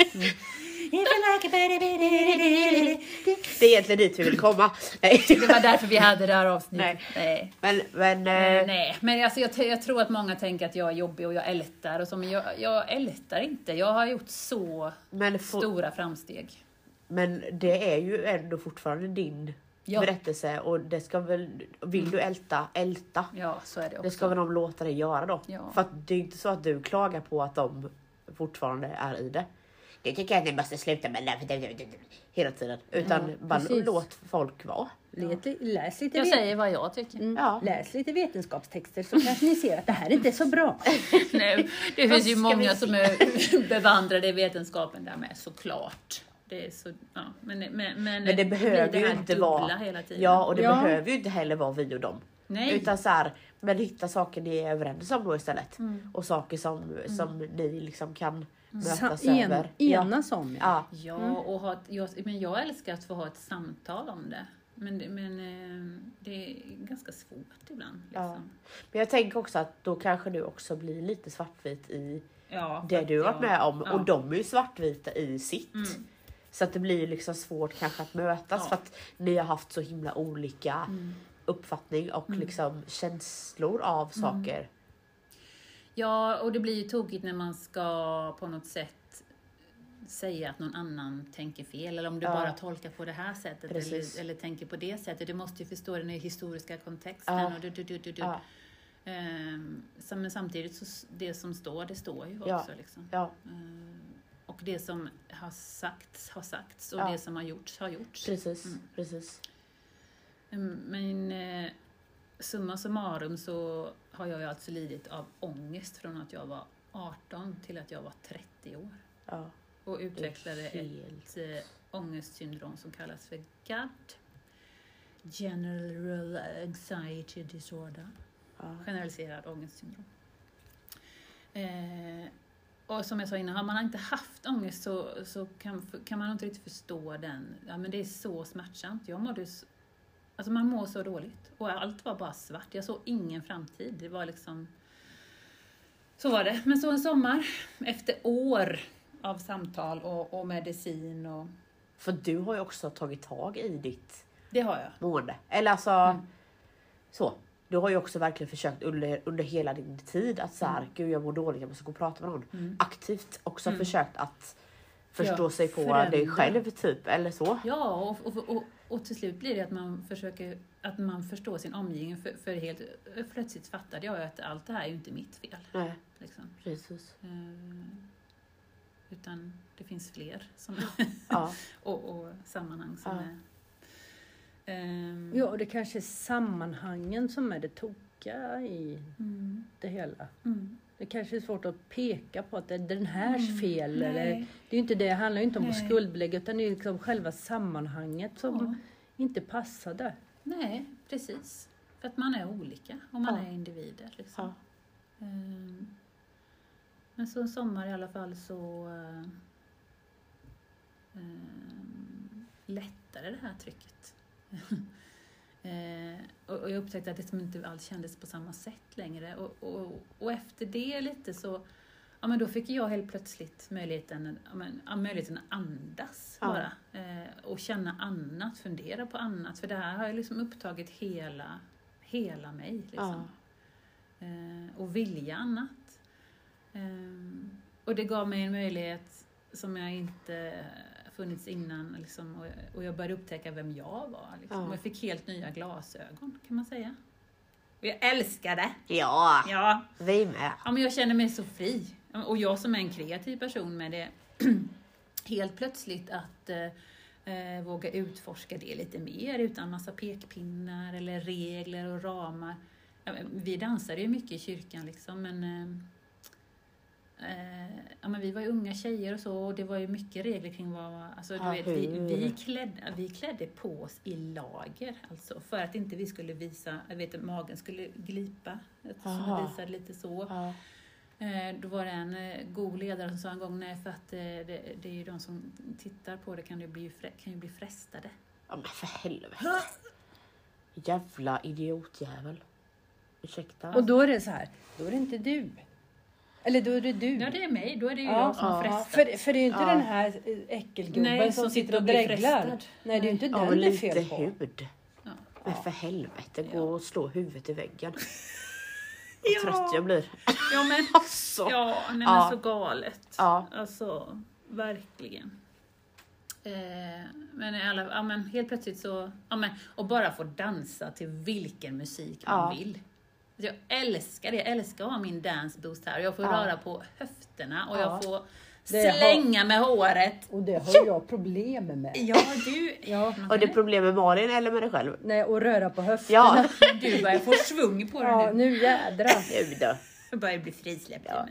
Det är egentligen dit vi vill komma. Nej. Det var därför vi hade det här avsnittet. Nej. Men, men Eh, eh, Nej, men alltså jag, jag tror att många tänker att jag är jobbig och jag ältar och så, men jag, jag ältar inte. Jag har gjort så men, stora framsteg. Men det är ju ändå fortfarande din Ja. berättelse och det ska väl, vill du älta, älta. Ja, så är det också. Det ska väl de låta dig göra då. Ja. För att det är inte så att du klagar på att de fortfarande är i det. Det tycker jag att ni måste sluta med hela tiden. Utan bara precis. låt folk vara. Lite, läs, lite Jag säger vad jag tycker. Mm. Ja. Läs lite vetenskapstexter så kanske ni ser att det här inte är så bra. [LAUGHS] Nej, det finns ju många som är [LAUGHS] bevandrade i vetenskapen där med, såklart. Det är så, ja, men, men, men, Men det behöver ju här inte vara... hela tiden. Ja, och det Ja. behöver ju inte heller vara vi och dem. Nej. Utan så här, men hitta saker ni är överens om då istället. Mm. Och saker som, som ni liksom kan Sa, mötas en, över. Ja. enas om. Ja. Ja. Ja, och ha, ett- jag, men jag älskar att få ha ett samtal om det. Men, det- men eh, det är ganska svårt ibland. Ja. Liksom. Men jag tänker också att då kanske du också blir lite svartvit i Ja, det du har varit med om. ja. Och de är ju svartvita i sitt. Mm. Så att det blir liksom svårt kanske att mötas Ja. för att ni har haft så himla olika Mm. uppfattning och liksom känslor av saker. Ja, och det blir ju tokigt när man ska på något sätt säga att någon annan tänker fel, eller om du Ja. bara tolkar på det här sättet eller, eller tänker på det sättet. Du måste ju förstå den historiska kontexten. Ja. Och du, du, du, du, du. Ja. Så, men samtidigt, så det som står, det står ju också. Liksom. Ehm, och det som har sagts, har sagts och Ja. det som har gjorts, har gjorts. precis. Mm. precis. Mm, Men eh, summa summarum så har jag ju alltså lidit av ångest från att jag var 18 till att jag var 30 år. Ja, Och utvecklade ett eh, ångestsyndrom som kallas för GAD. General Anxiety Disorder. Ja. Generaliserad ångestsyndrom. Eh, och som jag sa innan, har man inte haft ångest så, så kan, kan man inte riktigt förstå den. Ja, men det är så smärtsamt. Jag mådde, alltså man mår så dåligt. Och allt var bara svart. Jag såg ingen framtid. Det var liksom... Så var det. Men så en sommar, efter år av samtal och, och medicin och... För du har ju också tagit tag i ditt Det har jag. mående. Eller alltså, Mm. så. Du har ju också verkligen försökt under, under hela din tid att så här, Mm. gud jag mår dåligt, jag måste gå och prata med någon. Mm. Aktivt också Mm. försökt att förstå Ja, sig på förändra. dig själv typ, eller så. Ja, och, och, och, och till slut blir det att man försöker att man förstår sin omgivning. För, för helt plötsligt fattade jag att allt det här är ju inte mitt fel. Nej, Liksom. precis. Eh, utan det finns fler som, Ja, [LAUGHS] och, och sammanhang som Ja. är... ehm, Ja, och det kanske är sammanhangen som är det tokiga i Mm, det hela. mm. Det kanske är svårt att peka på att det är den härs Mm, fel. Eller, det är inte det, det handlar ju inte om att skuldbelägga utan det är liksom själva sammanhanget som Ja. inte passade. Nej, precis. För att man är olika och man Ja. är individer. Liksom. ja. Ehm, Men så en sommar i alla fall så eh, ehm, lättade det här trycket. [LAUGHS] Eh, och och jag upptäckte att det som inte alls kändes på samma sätt längre. Och, och, och efter det lite så Ja, men då fick jag helt plötsligt möjligheten, ja, men, ja, möjligheten att andas Ja. bara. Eh, och känna annat, fundera på annat. För det här har ju liksom upptagit hela, hela mig. Liksom Ja. eh, och vilja annat. Eh, och det gav mig en möjlighet som jag inte funnits innan liksom, och, och jag började upptäcka vem jag var. Liksom. Ja. Och jag fick helt nya glasögon kan man säga. Och jag älskar det! ja, Ja, vi med. ja men jag känner mig så fri. Och jag som är en kreativ person med det, [CLEARS THROAT] helt plötsligt att eh, eh, våga utforska det lite mer utan massa pekpinnar eller regler och ramar. Vi dansade ju mycket i kyrkan liksom men eh, eh, ja, men vi var ju unga tjejer och så och det var ju mycket regler kring vad, alltså, du vet, vi, vi, klädde, vi klädde på oss i lager alltså för att inte vi skulle visa, jag vet magen skulle glipa, som Aha. visade lite så. Ja. Eh, Då var det en eh, god ledare som sa en gång, nej för att eh, det, det är ju de som tittar på det kan ju bli, kan ju bli frestade. ja, men för helvete. Jävla idiotjävel. Ursäkta. Och då är det så här, då är det inte du. Eller då är det du. Ja, det är mig. Då är det ju Ja, jag som ja. frestat. För, för det är ju inte Ja. den här eh, äckelgubben Nej, som, som sitter och dreglar. Nej, det är ju inte ja, den det är fel på. hud. Ja. Men för helvete, gå Ja. och slå huvudet i väggen. [LAUGHS] Ja. Vad trött jag blir. Ja, men, [LAUGHS] Alltså. ja, nej, men Ja. så galet. Ja. Alltså, verkligen. Eh, men, i alla, ja, men helt plötsligt så, ja, men, och bara få dansa till vilken musik man Ja. vill. Jag älskar det, jag älskar att ha min dance boost här. Jag får Ja. röra på höfterna och Ja. jag får Det har- slänga med håret. Och det har jag problem med. Ja, du, Ja. Och det är problem med Malin eller med dig själv? Nej, och röra på höfterna. Ja, du börjar få svung på det Ja, nu. nu jädrar. nu då. Jag börjar bli frisläppt. Ja.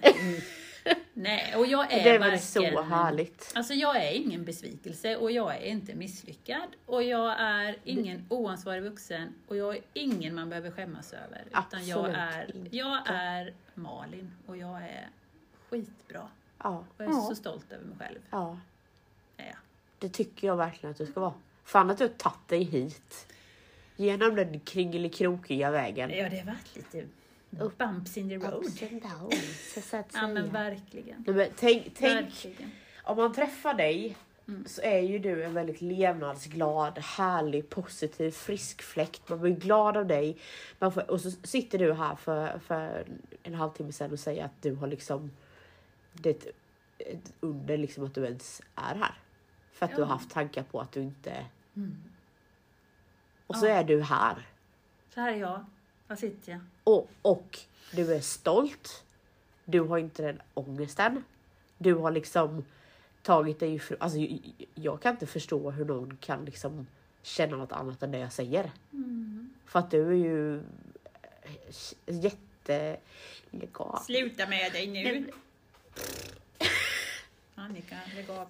Ja. [LAUGHS] Nej, och jag är, Det är väl så härligt. Alltså jag är ingen besvikelse och jag är inte misslyckad och jag är ingen oansvarig vuxen och jag är ingen man behöver skämmas över. Utan jag Absolut är, jag är Malin och jag är skitbra. Ja, Och jag är Ja. så stolt över mig själv. ja. Jag. Det tycker jag verkligen att du ska vara. Fan att du har tagit dig hit. Genom den kringelikrokiga vägen. Ja, det har varit lite bumps in the road. Ups and downs, så att Ja, men säga. verkligen. Nej, men tänk, tänk Verkligen. om man träffar dig Mm. så är ju du en väldigt levnadsglad, härlig, positiv, frisk fläkt. Man blir glad av dig. Man får, och så sitter du här för, för en halvtimme sedan och säger att du har liksom det är ett, ett under liksom att du ens är här. För att du har Ja. haft tankar på att du inte... Mm. Och så Ja. är du här. Så här är jag. Här sitter jag. Och, och du är stolt. Du har inte den ångesten. Du har liksom tagit dig ifrån... Alltså, jag, kan inte förstå hur någon kan liksom känna något annat än det jag säger. Mm. För att du är ju eh, jättelegal. Sluta med dig nu. Nej, [LAUGHS] Annika, lägg av.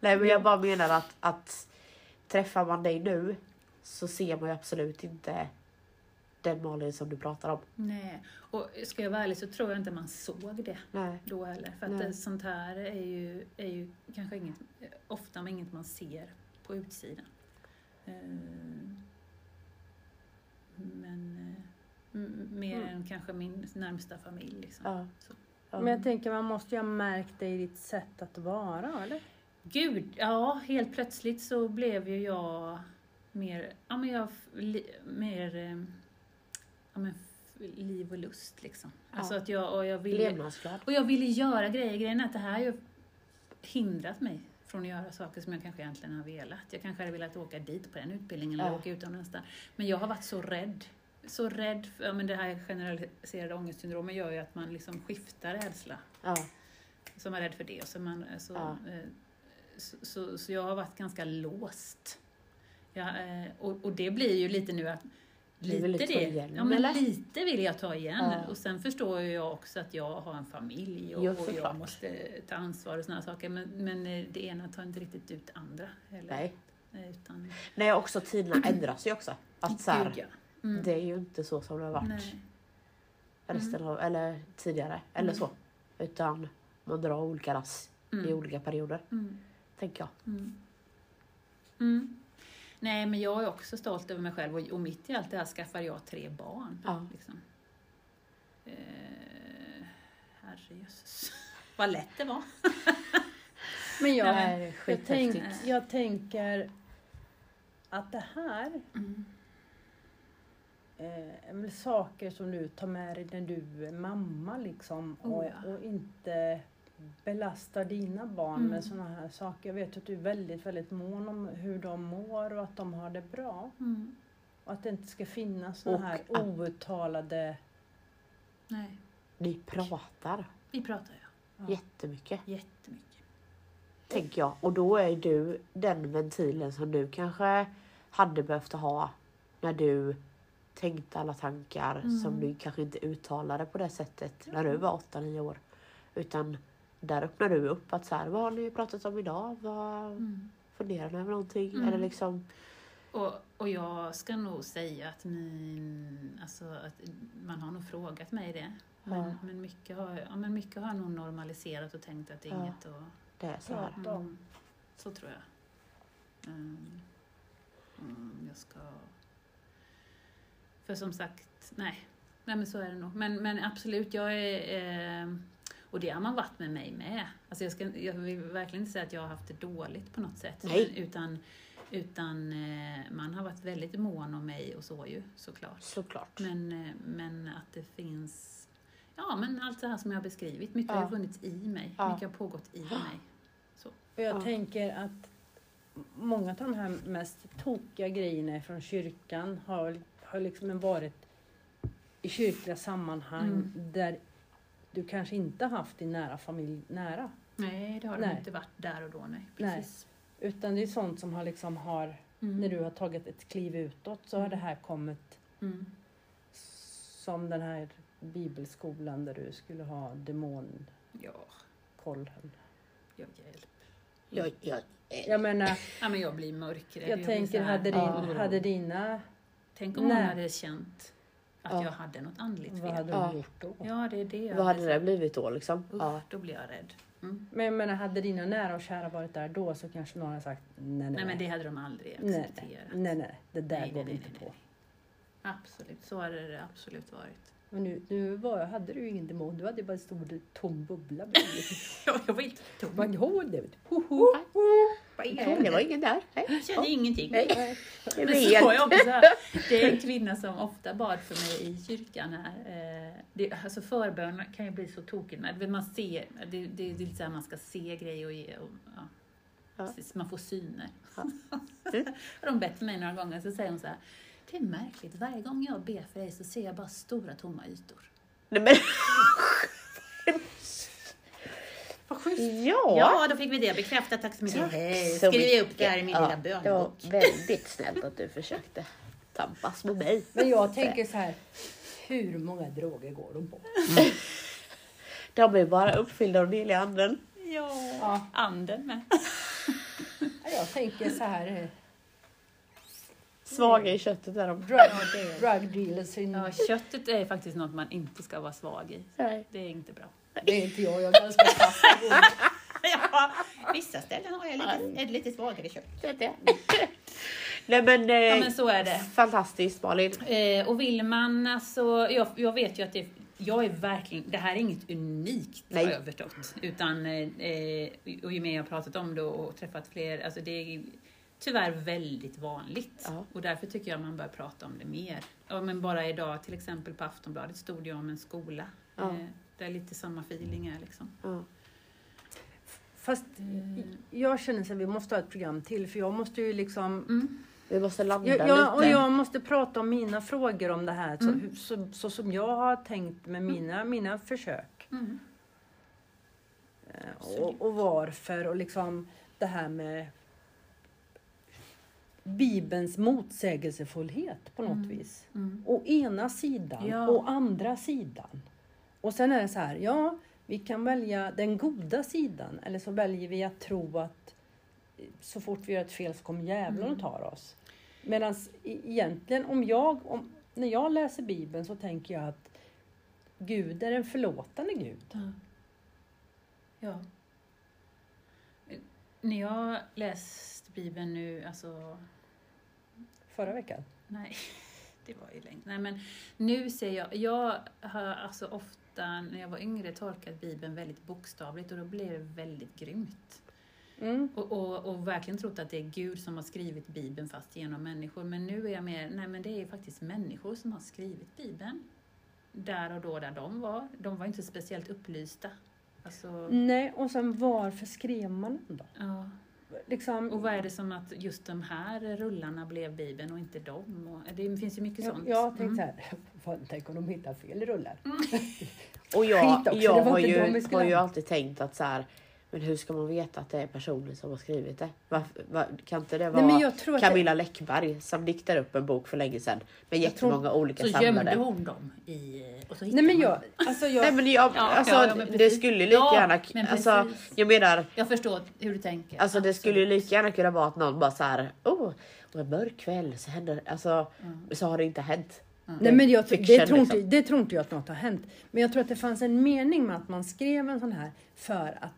Nej men jag bara menar att, att träffar man dig nu så ser man ju absolut inte den Malin som du pratar om. Nej, och ska jag vara ärlig så tror jag inte man såg det Nej. då heller. För att Nej. sånt här är ju, är ju kanske inget, ofta inget man ser på utsidan. Eh, Men eh, mer Mm. än kanske min närmsta familj. Liksom. Ja. Så. Ja. Men jag tänker man måste ju ha märkt det i ditt sätt att vara, eller? Gud, ja, helt plötsligt så blev ju jag mer, ja men jag, li, mer, eh, ja men liv och lust liksom. Alltså Ja. att jag, och jag ville, och jag ville göra grejer. Grejen är att det här har ju hindrat mig från att göra saker som jag kanske egentligen har velat. Jag kanske hade velat åka dit på den utbildningen eller Ja. åka utomlands där. Men jag har varit så rädd. Så rädd, för, ja men det här generaliserade ångestsyndromet gör ju att man liksom skiftar rädsla. Ja. Så man är rädd för det. Så, man, så, Ja. eh, så, så, så jag har varit ganska låst. Ja, eh, och, och det blir ju lite nu att Lite det. ja, men lite vill jag ta igen. Ja. Och sen förstår jag också att jag har en familj och, och jag måste ta ansvar och sådana saker. Men, men eh, det ena tar inte riktigt ut det andra. Eller, Nej. Eh, Utan, Nej också tiderna ändras ju också. Att så här. Mm. det är ju inte så som det har varit Nej. resten av, eller tidigare. Eller Mm. så. Utan man drar olika rass i Mm. olika perioder. Mm. Tänker jag. Nej, men jag är också stolt över mig själv och, och mitt i allt det här skaffar jag tre barn. Ja. Liksom. Eh, herrejösses. [LAUGHS] Vad lätt det var. [LAUGHS] Men jag, Nej, jag, skithäftigt. tänk, jag tänker att det här Mm. eh, saker som du tar med dig när du är mamma liksom. Oh, och, ja. och inte belastar dina barn Mm. med sådana här saker. Jag vet att du är väldigt, väldigt mån om hur de mår och att de har det bra. Mm. Och att det inte ska finnas sådana Och här att- outtalade... Nej, Ni pratar vi pratar ja. Ja. jättemycket. Jättemycket. Tänker jag. Och då är du den ventilen som du kanske hade behövt ha när du tänkte alla tankar Mm. som du kanske inte uttalade på det sättet när du var 8-9 år. Utan där öppnar du upp att så här, vad har ni pratat om idag? Vad Mm. funderar ni över någonting? Mm. Eller liksom, Och, och jag ska nog säga att, min, alltså, att man har nog frågat mig det. Men, Ja. men, mycket har, ja, men mycket har jag nog normaliserat och tänkt att det är Ja. inget att... det är så här. Mm, så tror jag. Mm. mm, jag ska... För som sagt, nej. Nej men så är det nog. Men, men absolut, jag är... Eh, och det har man varit med mig med. Alltså jag, ska, jag vill verkligen inte säga att jag har haft det dåligt på något sätt. Nej. Utan utan eh, man har varit väldigt mån om mig och så ju, såklart. Såklart. Men, eh, men att det finns... Ja, men allt det här som jag har beskrivit. Mycket Ja. har funnits i mig. Ja. Mycket har pågått i mig. Så. Och jag Ja. tänker att många av de här mest tokiga grejerna från kyrkan har, har liksom varit i kyrkliga sammanhang Mm. där du kanske inte haft din nära familj nära. Nej, det har Nej. de inte varit där och då. Nej, Nej. precis. Utan det är sånt som har liksom har, Mm. när du har tagit ett kliv utåt så har det här kommit Mm. som den här bibelskolan där du skulle ha demonkollen. Ja, jag hjälp. Jag, jag, Jag menar, Ja, men jag blir mörkrädd. jag blir tänker här, hade, din, Ja. hade dina, Tänk om hon Nej. hade känt att Ja. jag hade något andligt vad fel. hade Ja. du gjort då? Ja, det är det jag vad hade det blivit då liksom? Usch, Ja. då blir jag rädd. Mm. Men jag menar, hade dina nära och kära varit där då så kanske någon hade sagt nej, nej, Nej, men det hade de aldrig nej, accepterat. nej, nej, det där Nej, går nej, vi nej, inte nej, på. nej. Absolut, så hade det absolut varit. Men nu, nu var, hade du ju ingen demon, du hade bara en stor tom bubbla bredvid. [LAUGHS] Ja, jag var inte tom. Vad har det? Ho, ho. Vad det var ingen där. Nej. Jag kände ingenting. Nej. Det Men är så var jag också så här, det är en [LAUGHS] kvinna som ofta bad för mig i kyrkan här. Eh, Det, alltså förbön kan ju bli så tokig med. Man, ser, det, det, det är lite så här man ska se grejer och, ge, och ja. Ja. Man får syner. Ja. [LAUGHS] har de bett för mig några gånger så säger hon så här. Det är märkligt, varje gång jag ber för dig så ser jag bara stora tomma ytor. Nej, men... [LAUGHS] Schysst. Ja. Ja, då fick vi det bekräftat. Tack så mycket. Tack Hej. så Skriver jag upp det här i min Ja, lilla Det var bönbok. väldigt snällt att du försökte tampas med mig. Men jag tänker så här, hur många droger går de på? [LAUGHS] De är bara uppfyllda av den heliga anden. Ja, Ja. anden med. [LAUGHS] Jag tänker så här, eh, Svaga i köttet är de. drug, drug dealers, in, Ja, köttet är faktiskt något man inte ska vara svag i. Nej. Det är inte bra. Det är inte jag, jag är ganska fast. Ja, vissa ställen har jag lite, är det lite svagare kött. Det det. [LAUGHS] Nej men, eh, Ja, men så är det. fantastiskt Malin. Eh, och vill man alltså, jag, jag vet ju att det, jag är verkligen, det här är inget unikt Nej. har jag förstått. Utan, eh, och ju mer jag har pratat om det och träffat fler, alltså det är tyvärr väldigt vanligt. Ja. Och därför tycker jag man bör prata om det mer. Ja, men bara idag till exempel på Aftonbladet stod det om en skola. Ja. Eh, där lite samma feeling är liksom. Ja. Fast jag känner att vi måste ha ett program till för jag måste ju liksom Mm. Vi måste landa jag, jag, och lite. jag måste prata om mina frågor om det här så, Mm. så, så som jag har tänkt med mina, mina försök. Mm. Eh, Och, och varför och liksom det här med Bibelns motsägelsefullhet på något Mm. vis. Mm. Å ena sidan Ja. och andra sidan. Och sen är det så här, ja, vi kan välja den goda sidan eller så väljer vi att tro att eh, så fort vi gör ett fel så kommer djävulen Mm. och tar oss. Medan egentligen om jag, om, när jag läser Bibeln så tänker jag att Gud är en förlåtande Gud. Ja. ja. När jag läst Bibeln nu, alltså Förra veckan. Nej, [LAUGHS] det var ju länge. Nej, men nu ser jag, jag har alltså ofta när jag var yngre tolkat Bibeln väldigt bokstavligt och då blev det väldigt grymt. Mm. Och, och, och verkligen trott att det är Gud som har skrivit Bibeln fast genom människor. Men nu är jag mer, nej men det är faktiskt människor som har skrivit Bibeln. Där och då där de var. De var inte speciellt upplysta. Alltså, Nej, och sen varför skrev man den då? ja. Liksom, Och vad är det som att just de här rullarna blev Bibeln och inte dem? Och det finns ju mycket jag, sånt. jag tänkte Mm. så här, [LAUGHS] fan, tänk om de hittar fel rullar. Och jag, [LAUGHS] jag har, ju, har ju alltid tänkt att så här, men hur ska man veta att det är personen som har skrivit det? Varför, var, kan inte det vara Nej, att det- Camilla Läckberg som diktar upp en bok för länge sedan med Jag tror- jättemånga olika Så samlade? gömde hon dem i... Och så Nej men jag, alltså jag, Nej men jag, Ja, alltså, ja, ja, men det skulle lika Ja, gärna... men Alltså, jag menar, Jag förstår hur du tänker. alltså det skulle ju lika gärna kunna vara att någon bara så här, oh, och en mörk kväll så händer Alltså, så har det inte hänt. Nej, men jag, Fiction, det, tror inte, liksom. det tror inte jag att något har hänt. Men jag tror att det fanns en mening med att man skrev en sån här för att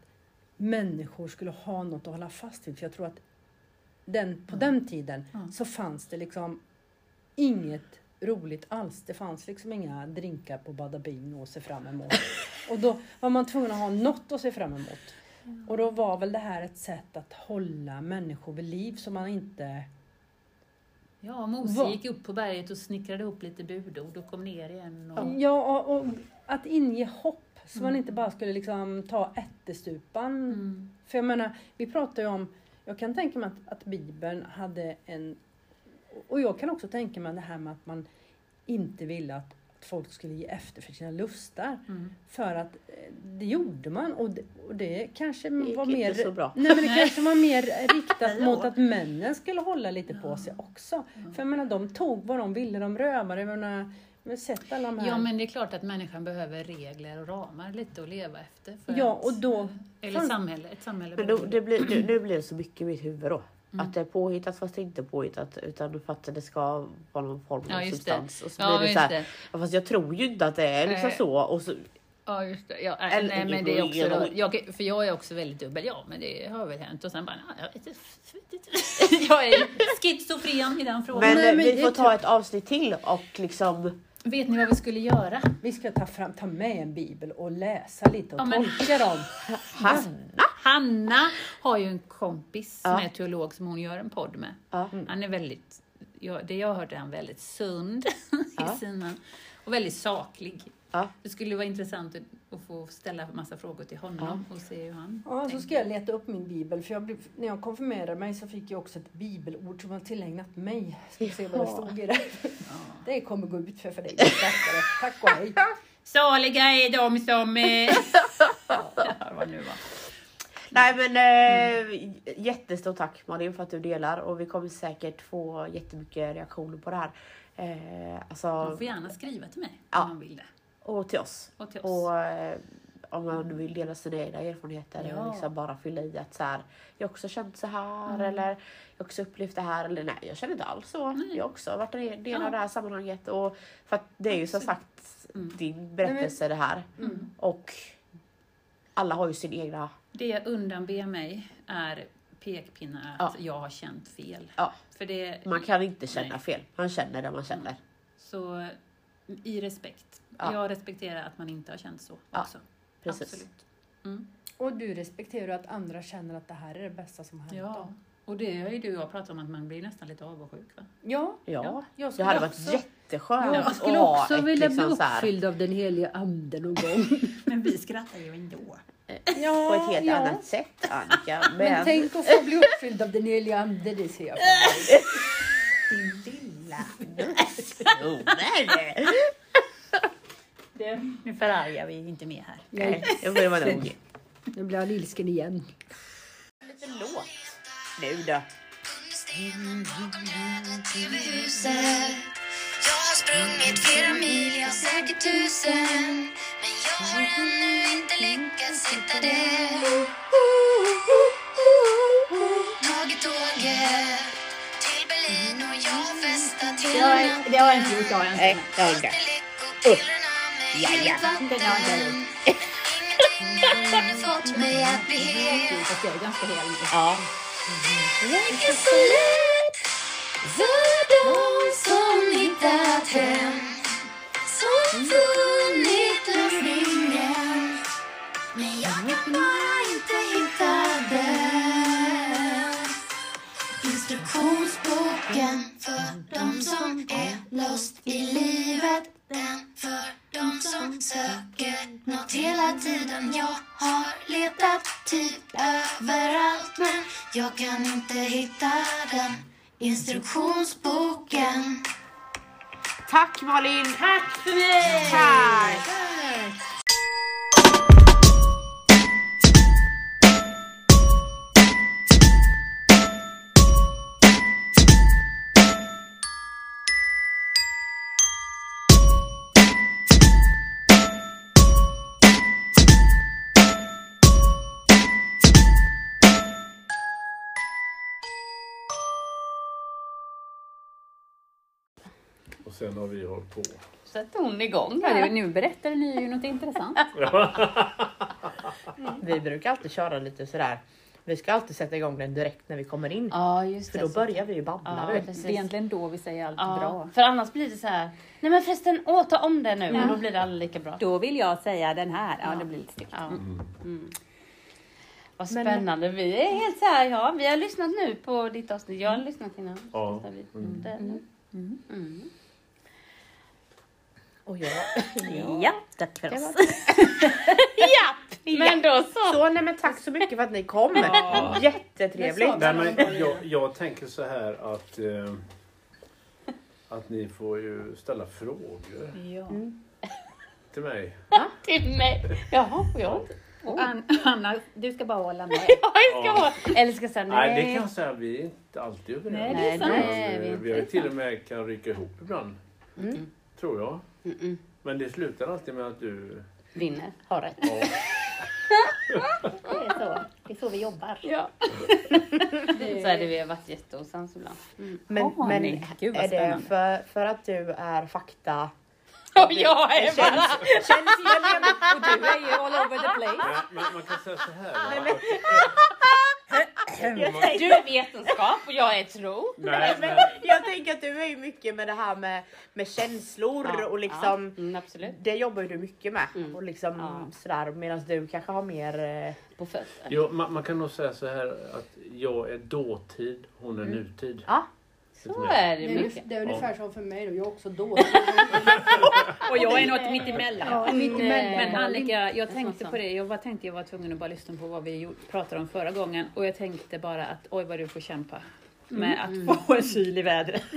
människor skulle ha något att hålla fast vid. För jag tror att den, på den tiden så fanns det liksom inget roligt alls. Det fanns liksom inga drinkar på Bada Bing att se fram emot. Och då var man tvungen att ha något att se fram emot. Och då var väl det här ett sätt att hålla människor vid liv så man inte... Ja, Mose gick upp på berget och snickrade ihop lite budord och kom ner igen. Och... Ja, och, och att inge hopp så man inte bara skulle liksom ta ättestupan. Mm. För jag menar, vi pratar ju om, jag kan tänka mig att, att Bibeln hade en, och jag kan också tänka mig det här med att man inte ville att, att folk skulle ge efter för sina lustar. Mm. För att eh, det gjorde man och det, och det kanske gick var mer... så bra. Nej men det kanske var mer riktat [LAUGHS] mot att männen skulle hålla lite på sig också. För jag menar de tog vad de ville, de rövade. Jag menar, men sett alla de här... Ja, men det är klart att människan behöver regler och ramar lite att leva efter. För Ja, att, och då- Eller fan- samhälle, ett samhälle Men då, det blir, nu, nu blir det så mycket i mitt huvud då. Mm. Att det är påhittat fast det inte är påhittat utan för att det ska vara någon form av Ja, just det. substans. Och så Ja, blir det just så här, det. ja, fast jag tror ju inte att det är liksom Nej. så. Och så Ja, just det. Ja, äh, Eller nej, ingen men det är också då, jag, För jag är också väldigt dubbel. Ja, men det har väl hänt. Och sen bara, nej, jag vet inte. [LAUGHS] Jag är schizofren i den frågan. men Nej, eh, men vi det får ta ett avsnitt till och liksom... Vet ni vad vi skulle göra? Vi ska ta, fram, ta med en bibel och läsa lite och Ja, tolka dem. Hanna! Hanna har ju en kompis som Ja. är teolog som hon gör en podd med. Ja. Han är väldigt, ja, det jag hört är han väldigt sund [LAUGHS] Ja. i sina, och väldigt saklig. Ja. Det skulle vara intressant att, få ställa en massa frågor till honom och se hur han Ja, så tänker. ska jag leta upp min bibel. För jag blev, när jag konfirmerade mig så fick jag också ett bibelord som var tillägnat mig. Ska vi se vad det Ja. stod i det. Det kommer gå ut för, för dig. Tack och hej. Saliga är de som... [LAUGHS] Ja, vad nu var. Nej men eh, jättestort tack Malin för att du delar och vi kommer säkert få jättemycket reaktioner på det här. Eh, alltså, Man får gärna skriva till mig Ja. om man vill det. Och till oss. Och till oss. Och eh, om man vill dela sina egna erfarenheter Ja. eller liksom bara fylla i att så här, jag har också känt så här Mm. eller jag har också upplevt det här eller nej jag känner inte alls så. Nej. Jag har också varit en del Ja. av det här sammanhanget och för att det är ju som sagt Mm. din berättelse det här Mm. och alla har ju sin egna Det jag undanber mig är pekpinnar att jag har känt fel. Ja. För det, Man kan inte känna Nej. fel. Man känner det man känner. Så i respekt. Ja. Jag respekterar att man inte har känt så Ja, också. Precis. Absolut. Mm. Och du respekterar att andra känner att det här är det bästa som har hänt Ja. dem. Och det har ju du och jag pratat om att man blir nästan lite avundsjuk. Va? Ja, Ja, jag det hade varit också, jätteskönt jag att skulle också ett vilja liksom bli uppfylld av den heliga anden någon gång. [LAUGHS] Men vi skrattar ju ändå. Ja, på ett helt ja. annat sätt Annika. Men, Men tänk att få bli uppfylld av den heliga ande, det ser jag fram emot. [LAUGHS] Din lilla... [LAUGHS] Nu förargar vi inte mer här. nej, det får vara nog. Nu blir jag ilsken igen. Lite låt. Nu då. Jag har sprungit flera mil, ja säkert tusen Men jag har ännu inte lyckats hitta det Tagit tåget till Berlin och jag har festat hela natten det har jag inte gjort. Det har jag Nej, det har jag inte. Ja, ja. Det har jag fått mig att bli hel Fast jag är ganska hel nu. Ja. Räcker så lätt för de som hittat hem Som funnit lösningen Men jag kan bara inte hitta den Instruktionsboken för de som är lost i livet Den för de som söker något hela tiden Jag har letat typ överallt men jag kan inte hitta den Instruktionsboken Tack Malin! Tack för mig! Tack! Och sen har vi hållit på. Sätter hon igång här. Nu berättar ni ju något intressant. [LAUGHS] Vi brukar alltid köra lite sådär. Vi ska alltid sätta igång den direkt när vi kommer in. Ja, just För det. då så- börjar vi ju babbla. Ja. Det är egentligen då vi säger allt Ja, bra. för annars blir det så här. Nej men förresten, åh ta om det nu. Ja. Och då blir det aldrig lika bra. Då vill jag säga den här. Ja, Ja. det blir lite stelt. Ja. Mm. Vad Men- spännande. Vi är helt så här, ja, vi har lyssnat nu på ditt avsnitt. Jag har lyssnat innan. Ja. Mm. Det- Mm. Mm. Och jag... [LAUGHS] Ja, tack för oss. [LAUGHS] Ja, men då så. Så nej men tack så mycket för att ni kom. Ja. Jättetrevligt. Nej, men jag, jag tänker så här att, eh, att ni får ju ställa frågor Ja. till mig. Till mig. Jaha. Och An- Anna, du ska bara hålla med. [LAUGHS] Ja, jag ska vara. Eller ska säga nej. Nej, det kan jag säga, vi är inte alltid överens. Nej, det är sant. Eh, vi är vi har ju till och med kan rycka ihop ibland. Mm. Tror jag. Mm-mm. Men det slutar alltid med att du... Vinner. Har rätt. Ja, Det är så, det är så vi jobbar. Ja. [LAUGHS] Så är det, vi har varit jätteosams ibland. Mm. Men, Har men? Gud, är det för, för att du är fakta... Och jag är bara... Känns, känns, Och du är ju all over the place. men, men man kan säga så här. va, Du är vetenskap och jag är tro. Nej, men, jag tänker att du är ju mycket med det här med, med känslor och liksom Ja, mm, absolut. det jobbar ju du mycket med Mm. och liksom Ja. sådär medan du kanske har mer eh, På fötter. jo, man, man kan nog säga så här att jag är dåtid, hon är nutid. ja Så är Det det är, det är ungefär som för mig då. Jag är också dålig. [LAUGHS] Och jag är något mitt emellan. Ja, mitt emellan. Men Annika, jag tänkte på det. Jag var, tänkte jag var tvungen att bara lyssna på vad vi pratade om förra gången. Och jag tänkte bara att oj vad du får kämpa med att få en kyl i vädret. [LAUGHS]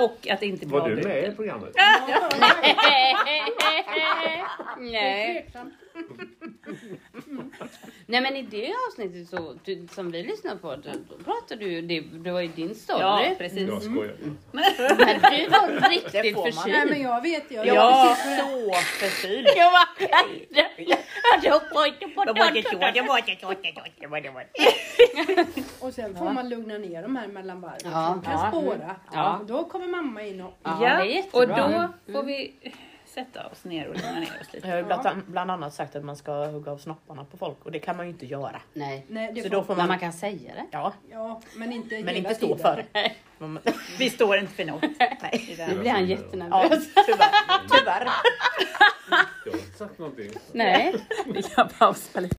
Och att inte bli Var du med i programmet? [LAUGHS] Nej. Nej men i det avsnittet så, du, som vi lyssnade på, då, då pratade du, det, det var ju din story. Ja, precis. Jag skojar. Men du var [LAUGHS] riktigt förkyld. Nej men jag vet. Jag, jag [LAUGHS] jag var så [LAUGHS] förkyld. Jag var... Och sen får man lugna ner de här mellan varven. Ja. Kan Ja. spåra. Ja. Och då kommer mamma in och... Ja, det är och då får vi sätta oss ner och lugna ner oss lite. Jag har ju bland, bland annat sagt att man ska hugga av snopparna på folk och det kan man ju inte göra. Nej. Nej, det Så får, då får Men man, man kan säga det. ja, Ja, men inte men inte stå tiden. för det. Man- [LAUGHS] Vi står inte för något. [LAUGHS] Nej. Nu blir han Ja, jättenervös. tyvärr. [LAUGHS] tyvärr. Jag har inte sagt någonting. Nej. Vi kan pausa lite.